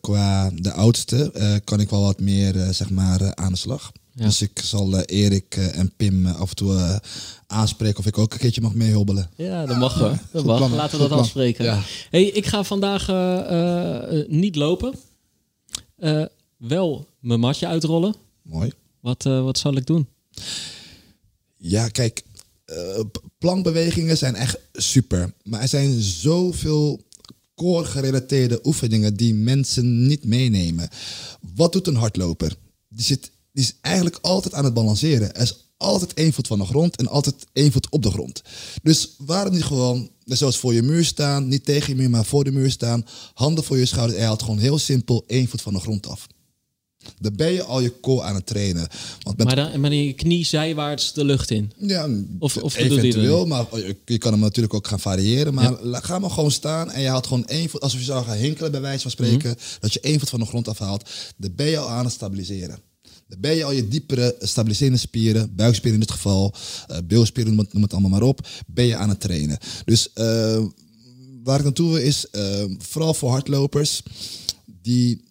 qua de oudste, kan ik wel wat meer zeg maar, aan de slag. Ja. Dus ik zal eh, Erik eh, en Pim eh, af en toe aanspreken of ik ook een keertje mag meehubbelen. Ja, dat mag hoor. Dat Goed mag. plan. Laten we dat afspreken. Ja. Hey, ik ga vandaag niet lopen. Wel mijn matje uitrollen. Mooi. Wat, wat zal ik doen? Ja, kijk, plankbewegingen zijn echt super. Maar er zijn zoveel core-gerelateerde oefeningen die mensen niet meenemen. Wat doet een hardloper? Die, zit, die is eigenlijk altijd aan het balanceren. Er is altijd één voet van de grond en altijd één voet op de grond. Dus waarom niet gewoon, zoals voor je muur staan, niet tegen je muur, maar voor de muur staan, handen voor je schouders je haalt gewoon heel simpel één voet van de grond af. Dan ben je al je core aan het trainen. Want met Maar dan met je knie zijwaarts de lucht in. ja, Of- of eventueel, maar je, je kan hem natuurlijk ook gaan variëren. Maar ga maar gewoon staan en je haalt gewoon één voet, alsof je zou gaan hinkelen bij wijze van spreken, Mhm. dat je één voet van de grond afhaalt. Dan ben je al aan het stabiliseren. Ben je al je diepere stabiliserende spieren, buikspieren in dit geval, eh bilspieren, noem het, allemaal maar op, ben je aan het trainen. Dus eh, waar ik naartoe wil is, eh, vooral voor hardlopers, die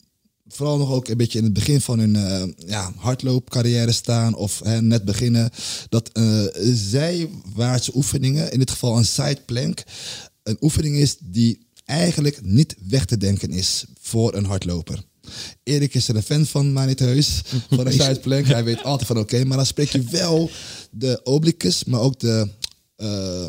vooral nog ook een beetje in het begin van hun eh, ja, hardloopcarrière staan of hè, net beginnen, dat eh, zijwaartse oefeningen, in dit geval een side plank, een oefening is die eigenlijk niet weg te denken is voor een hardloper. Erik is er een fan van, maar niet heus, van een side plank. Hij weet altijd van oké, maar dan spreek je wel de obliques, maar ook de eh,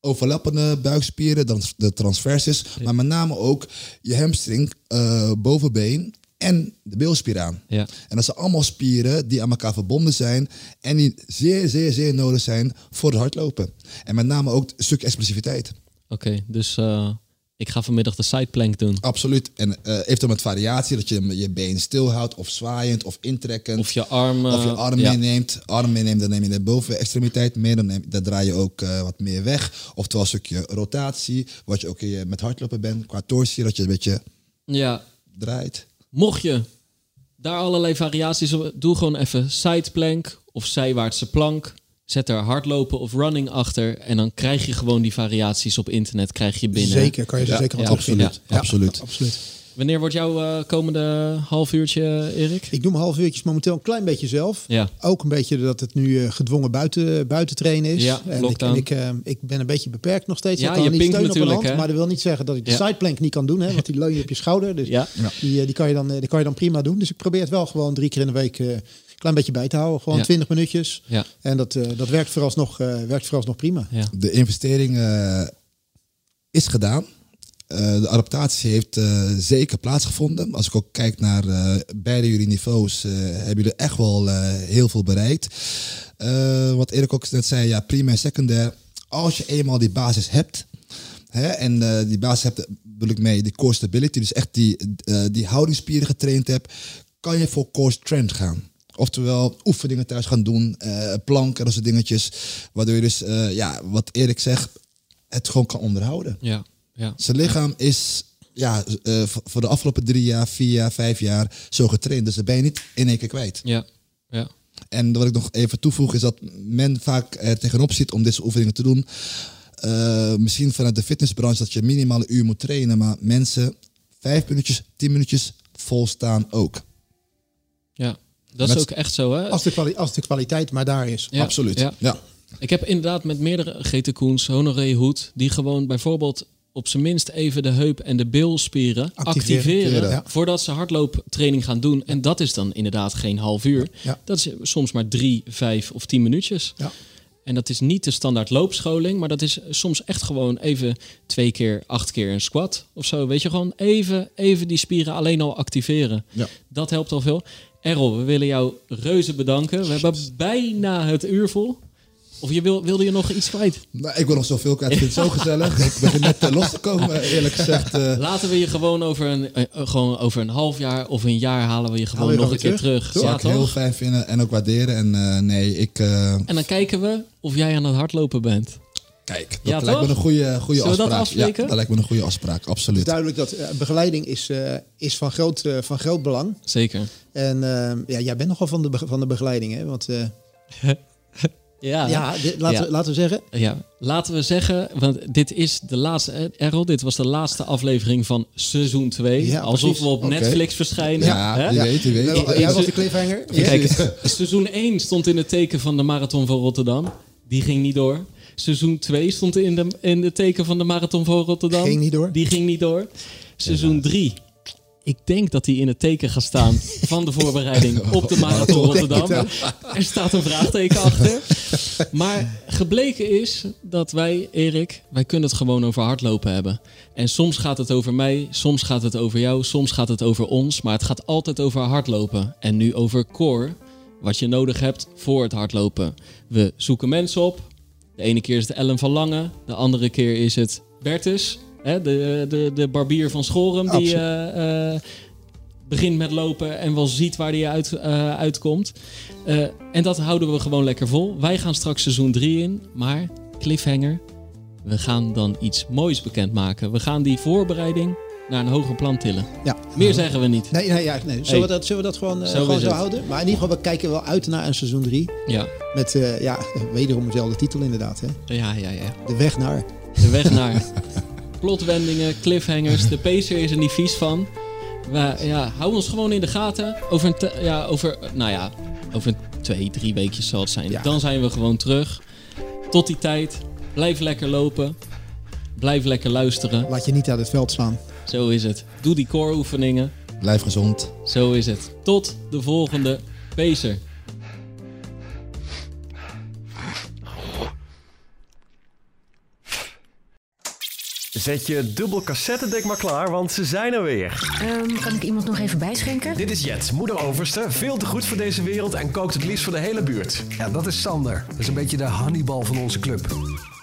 overlappende buikspieren, dan de transversus, maar met name ook je hamstring, eh, bovenbeen en de bilspier aan. Ja. En dat zijn allemaal spieren die aan elkaar verbonden zijn en die zeer, zeer, zeer nodig zijn voor het hardlopen. En met name ook een stuk explosiviteit. Oké, dus eh, ik ga vanmiddag de sideplank doen. Absoluut. En eh eventueel met variatie, dat je je been stilhoudt of zwaaiend of intrekkend. Of je arm... Of je arm ja. meeneemt. Arm meeneemt, dan neem je de bovenextremiteit mee. Dan, neem, dan draai je ook eh, wat meer weg. Oftewel een stukje rotatie. Wat je ook in je- met hardlopen bent. Qua torsie, dat je een beetje Ja, draait. mocht je daar allerlei variaties op... Doe gewoon even sideplank of zijwaartse plank. Zet er hardlopen of running achter. En dan krijg je gewoon die variaties op internet krijg je binnen. Zeker, kan je er Ja, zeker wat ja, op vinden. absoluut, absoluut. absoluut. Wanneer wordt jouw eh, komende half uurtje, Erik? Ik doe mijn half uurtjes momenteel een klein beetje zelf. Ja. Ook een beetje dat het nu eh, gedwongen buiten, buiten trainen is. Ja, en ik, en ik, eh, ik ben een beetje beperkt nog steeds. Ja, ik kan je niet pinkt steunen op natuurlijk, hand, hè? maar dat wil niet zeggen dat ik de Ja. sideplank niet kan doen. Hè, want die leun je op je schouder. Dus Ja. die, die, kan je dan, eh, die kan je dan prima doen. Dus ik probeer het wel gewoon drie keer in de week eh, een klein beetje bij te houden. Gewoon Ja. 20 minuutjes. Ja. En dat, eh, dat werkt, vooralsnog, eh, werkt vooralsnog prima. Ja. De investering eh, is gedaan. Eh, de adaptatie heeft eh, zeker plaatsgevonden. Als ik ook kijk naar eh, beide jullie niveaus, eh, hebben jullie echt wel eh, heel veel bereikt. Eh, wat Erik ook net zei, ja, primair en secundair. Als je eenmaal die basis hebt, hè, en eh, die basis hebt, bedoel ik mee, die core stability, dus echt die, eh, die houdingsspieren getraind hebt, kan je voor core strength gaan. Oftewel oefeningen thuis gaan doen, eh, planken, dat soort dingetjes. Waardoor je dus, eh, ja, wat Erik zegt, het gewoon kan onderhouden. Ja. Ja. Zijn lichaam is ja, eh, voor de afgelopen drie jaar, vier jaar, vijf jaar zo getraind. Dus dat ben je niet in één keer kwijt. Ja. Ja. En wat ik nog even toevoeg is dat men vaak er tegenop zit om deze oefeningen te doen. Misschien vanuit de fitnessbranche dat je minimaal een uur moet trainen. Maar mensen, vijf minuutjes, tien minuutjes volstaan ook. Ja. Dat is ook echt zo, hè? Als de, kwali- als de kwaliteit maar daar is. Ja, Absoluut. ja. Ja. Ik heb inderdaad met meerdere GT Koens, Honoré Hoed, die gewoon bijvoorbeeld op zijn minst even de heup en de bilspieren activeren, Activeren, ja. voordat ze hardlooptraining gaan doen. En dat is dan inderdaad geen half uur. Ja. Dat is soms maar drie, vijf of tien minuutjes. Ja. En dat is niet de standaard loopscholing, maar dat is soms echt gewoon even twee keer, acht keer een squat of zo. Weet je, gewoon even, even die spieren alleen al activeren. Ja. Dat helpt al veel. Errol, we willen jou reuze bedanken. We hebben bijna het uur vol. Of je wil, wilde je nog iets kwijt? Nou, ik wil nog zoveel kwijt. Ik vind het zo gezellig. Ik begin net los te komen, eerlijk gezegd. eh. Laten we je gewoon over een, eh, eh, gewoon over een half jaar of een jaar halen we je gewoon nog een keer terug. zou Ja, ik heel fijn vinden en ook waarderen. En nee, ik... En dan kijken we of jij aan het hardlopen bent. Kijk, dat Ja, lijkt me een goede, goede Zullen we dat afspraak. afspreken? Ja, dat lijkt me een goede afspraak, Het absoluut. is duidelijk dat eh, begeleiding is, eh, is van, groot, eh, van groot belang. Zeker. En ja, jij bent nogal van de, van de begeleiding, hè? Want eh, Ja, ja, dit- laten, Ja. We, laten we zeggen, Ja, laten we zeggen, want dit is de laatste, eh, Errol, dit was de laatste aflevering van seizoen 2. Ja, alsof precies. we op. Netflix verschijnen. Ja, hè? wie weet, wie weet. jij was de cliffhanger. Kijk, seizoen 1 stond in het teken van de Marathon van Rotterdam. Die ging niet door. Seizoen 2 stond in de, in het teken van de Marathon van Rotterdam. Ging niet door. Die ging niet door. Seizoen 3. Ik denk dat die in het teken gaat staan van de voorbereiding op de Marathon Rotterdam. Er staat een vraagteken achter. Maar gebleken is dat wij, Erik, wij kunnen het gewoon over hardlopen hebben. En soms gaat het over mij, soms gaat het over jou, soms gaat het over ons. Maar het gaat altijd over hardlopen. En nu over core, wat je nodig hebt voor het hardlopen. We zoeken mensen op. De ene keer is het Ellen van Lange, de andere keer is het Bertus, hè, de, de, de barbier van Schorum, die eh, eh, begint met lopen en wel ziet waar hij uit, eh, uitkomt. En dat houden we gewoon lekker vol. Wij gaan straks seizoen 3 in, maar cliffhanger, we gaan dan iets moois bekendmaken. We gaan die voorbereiding naar een hoger plan tillen. Ja. Meer zeggen we niet. Nee, nee, ja, nee. Zullen, Hey. we dat, zullen we dat gewoon, eh, Zo gewoon zo houden? Maar in ieder geval, we kijken wel uit naar een seizoen 3. Ja, Met, eh, ja, wederom dezelfde titel inderdaad. Hè? ja, ja. ja. De weg naar. De weg naar plotwendingen, cliffhangers. De pacer is er niet vies van. We, ja, hou ons gewoon in de gaten. Over, een ja, over, nou ja, over twee, drie weekjes zal het zijn. Ja. Dan zijn we gewoon terug. Tot die tijd, blijf lekker lopen. Blijf lekker luisteren. Laat je niet uit het veld slaan. Zo is het. Doe die core oefeningen. Blijf gezond. Zo is het. Tot de volgende pacer. Zet je dubbel cassettedek maar klaar, want ze zijn er weer. Ehm, kan ik iemand nog even bijschenken? Dit is Jet, moeder overste, veel te goed voor deze wereld en kookt het liefst voor de hele buurt. Ja, dat is Sander. Dat is een beetje de Hannibal van onze club.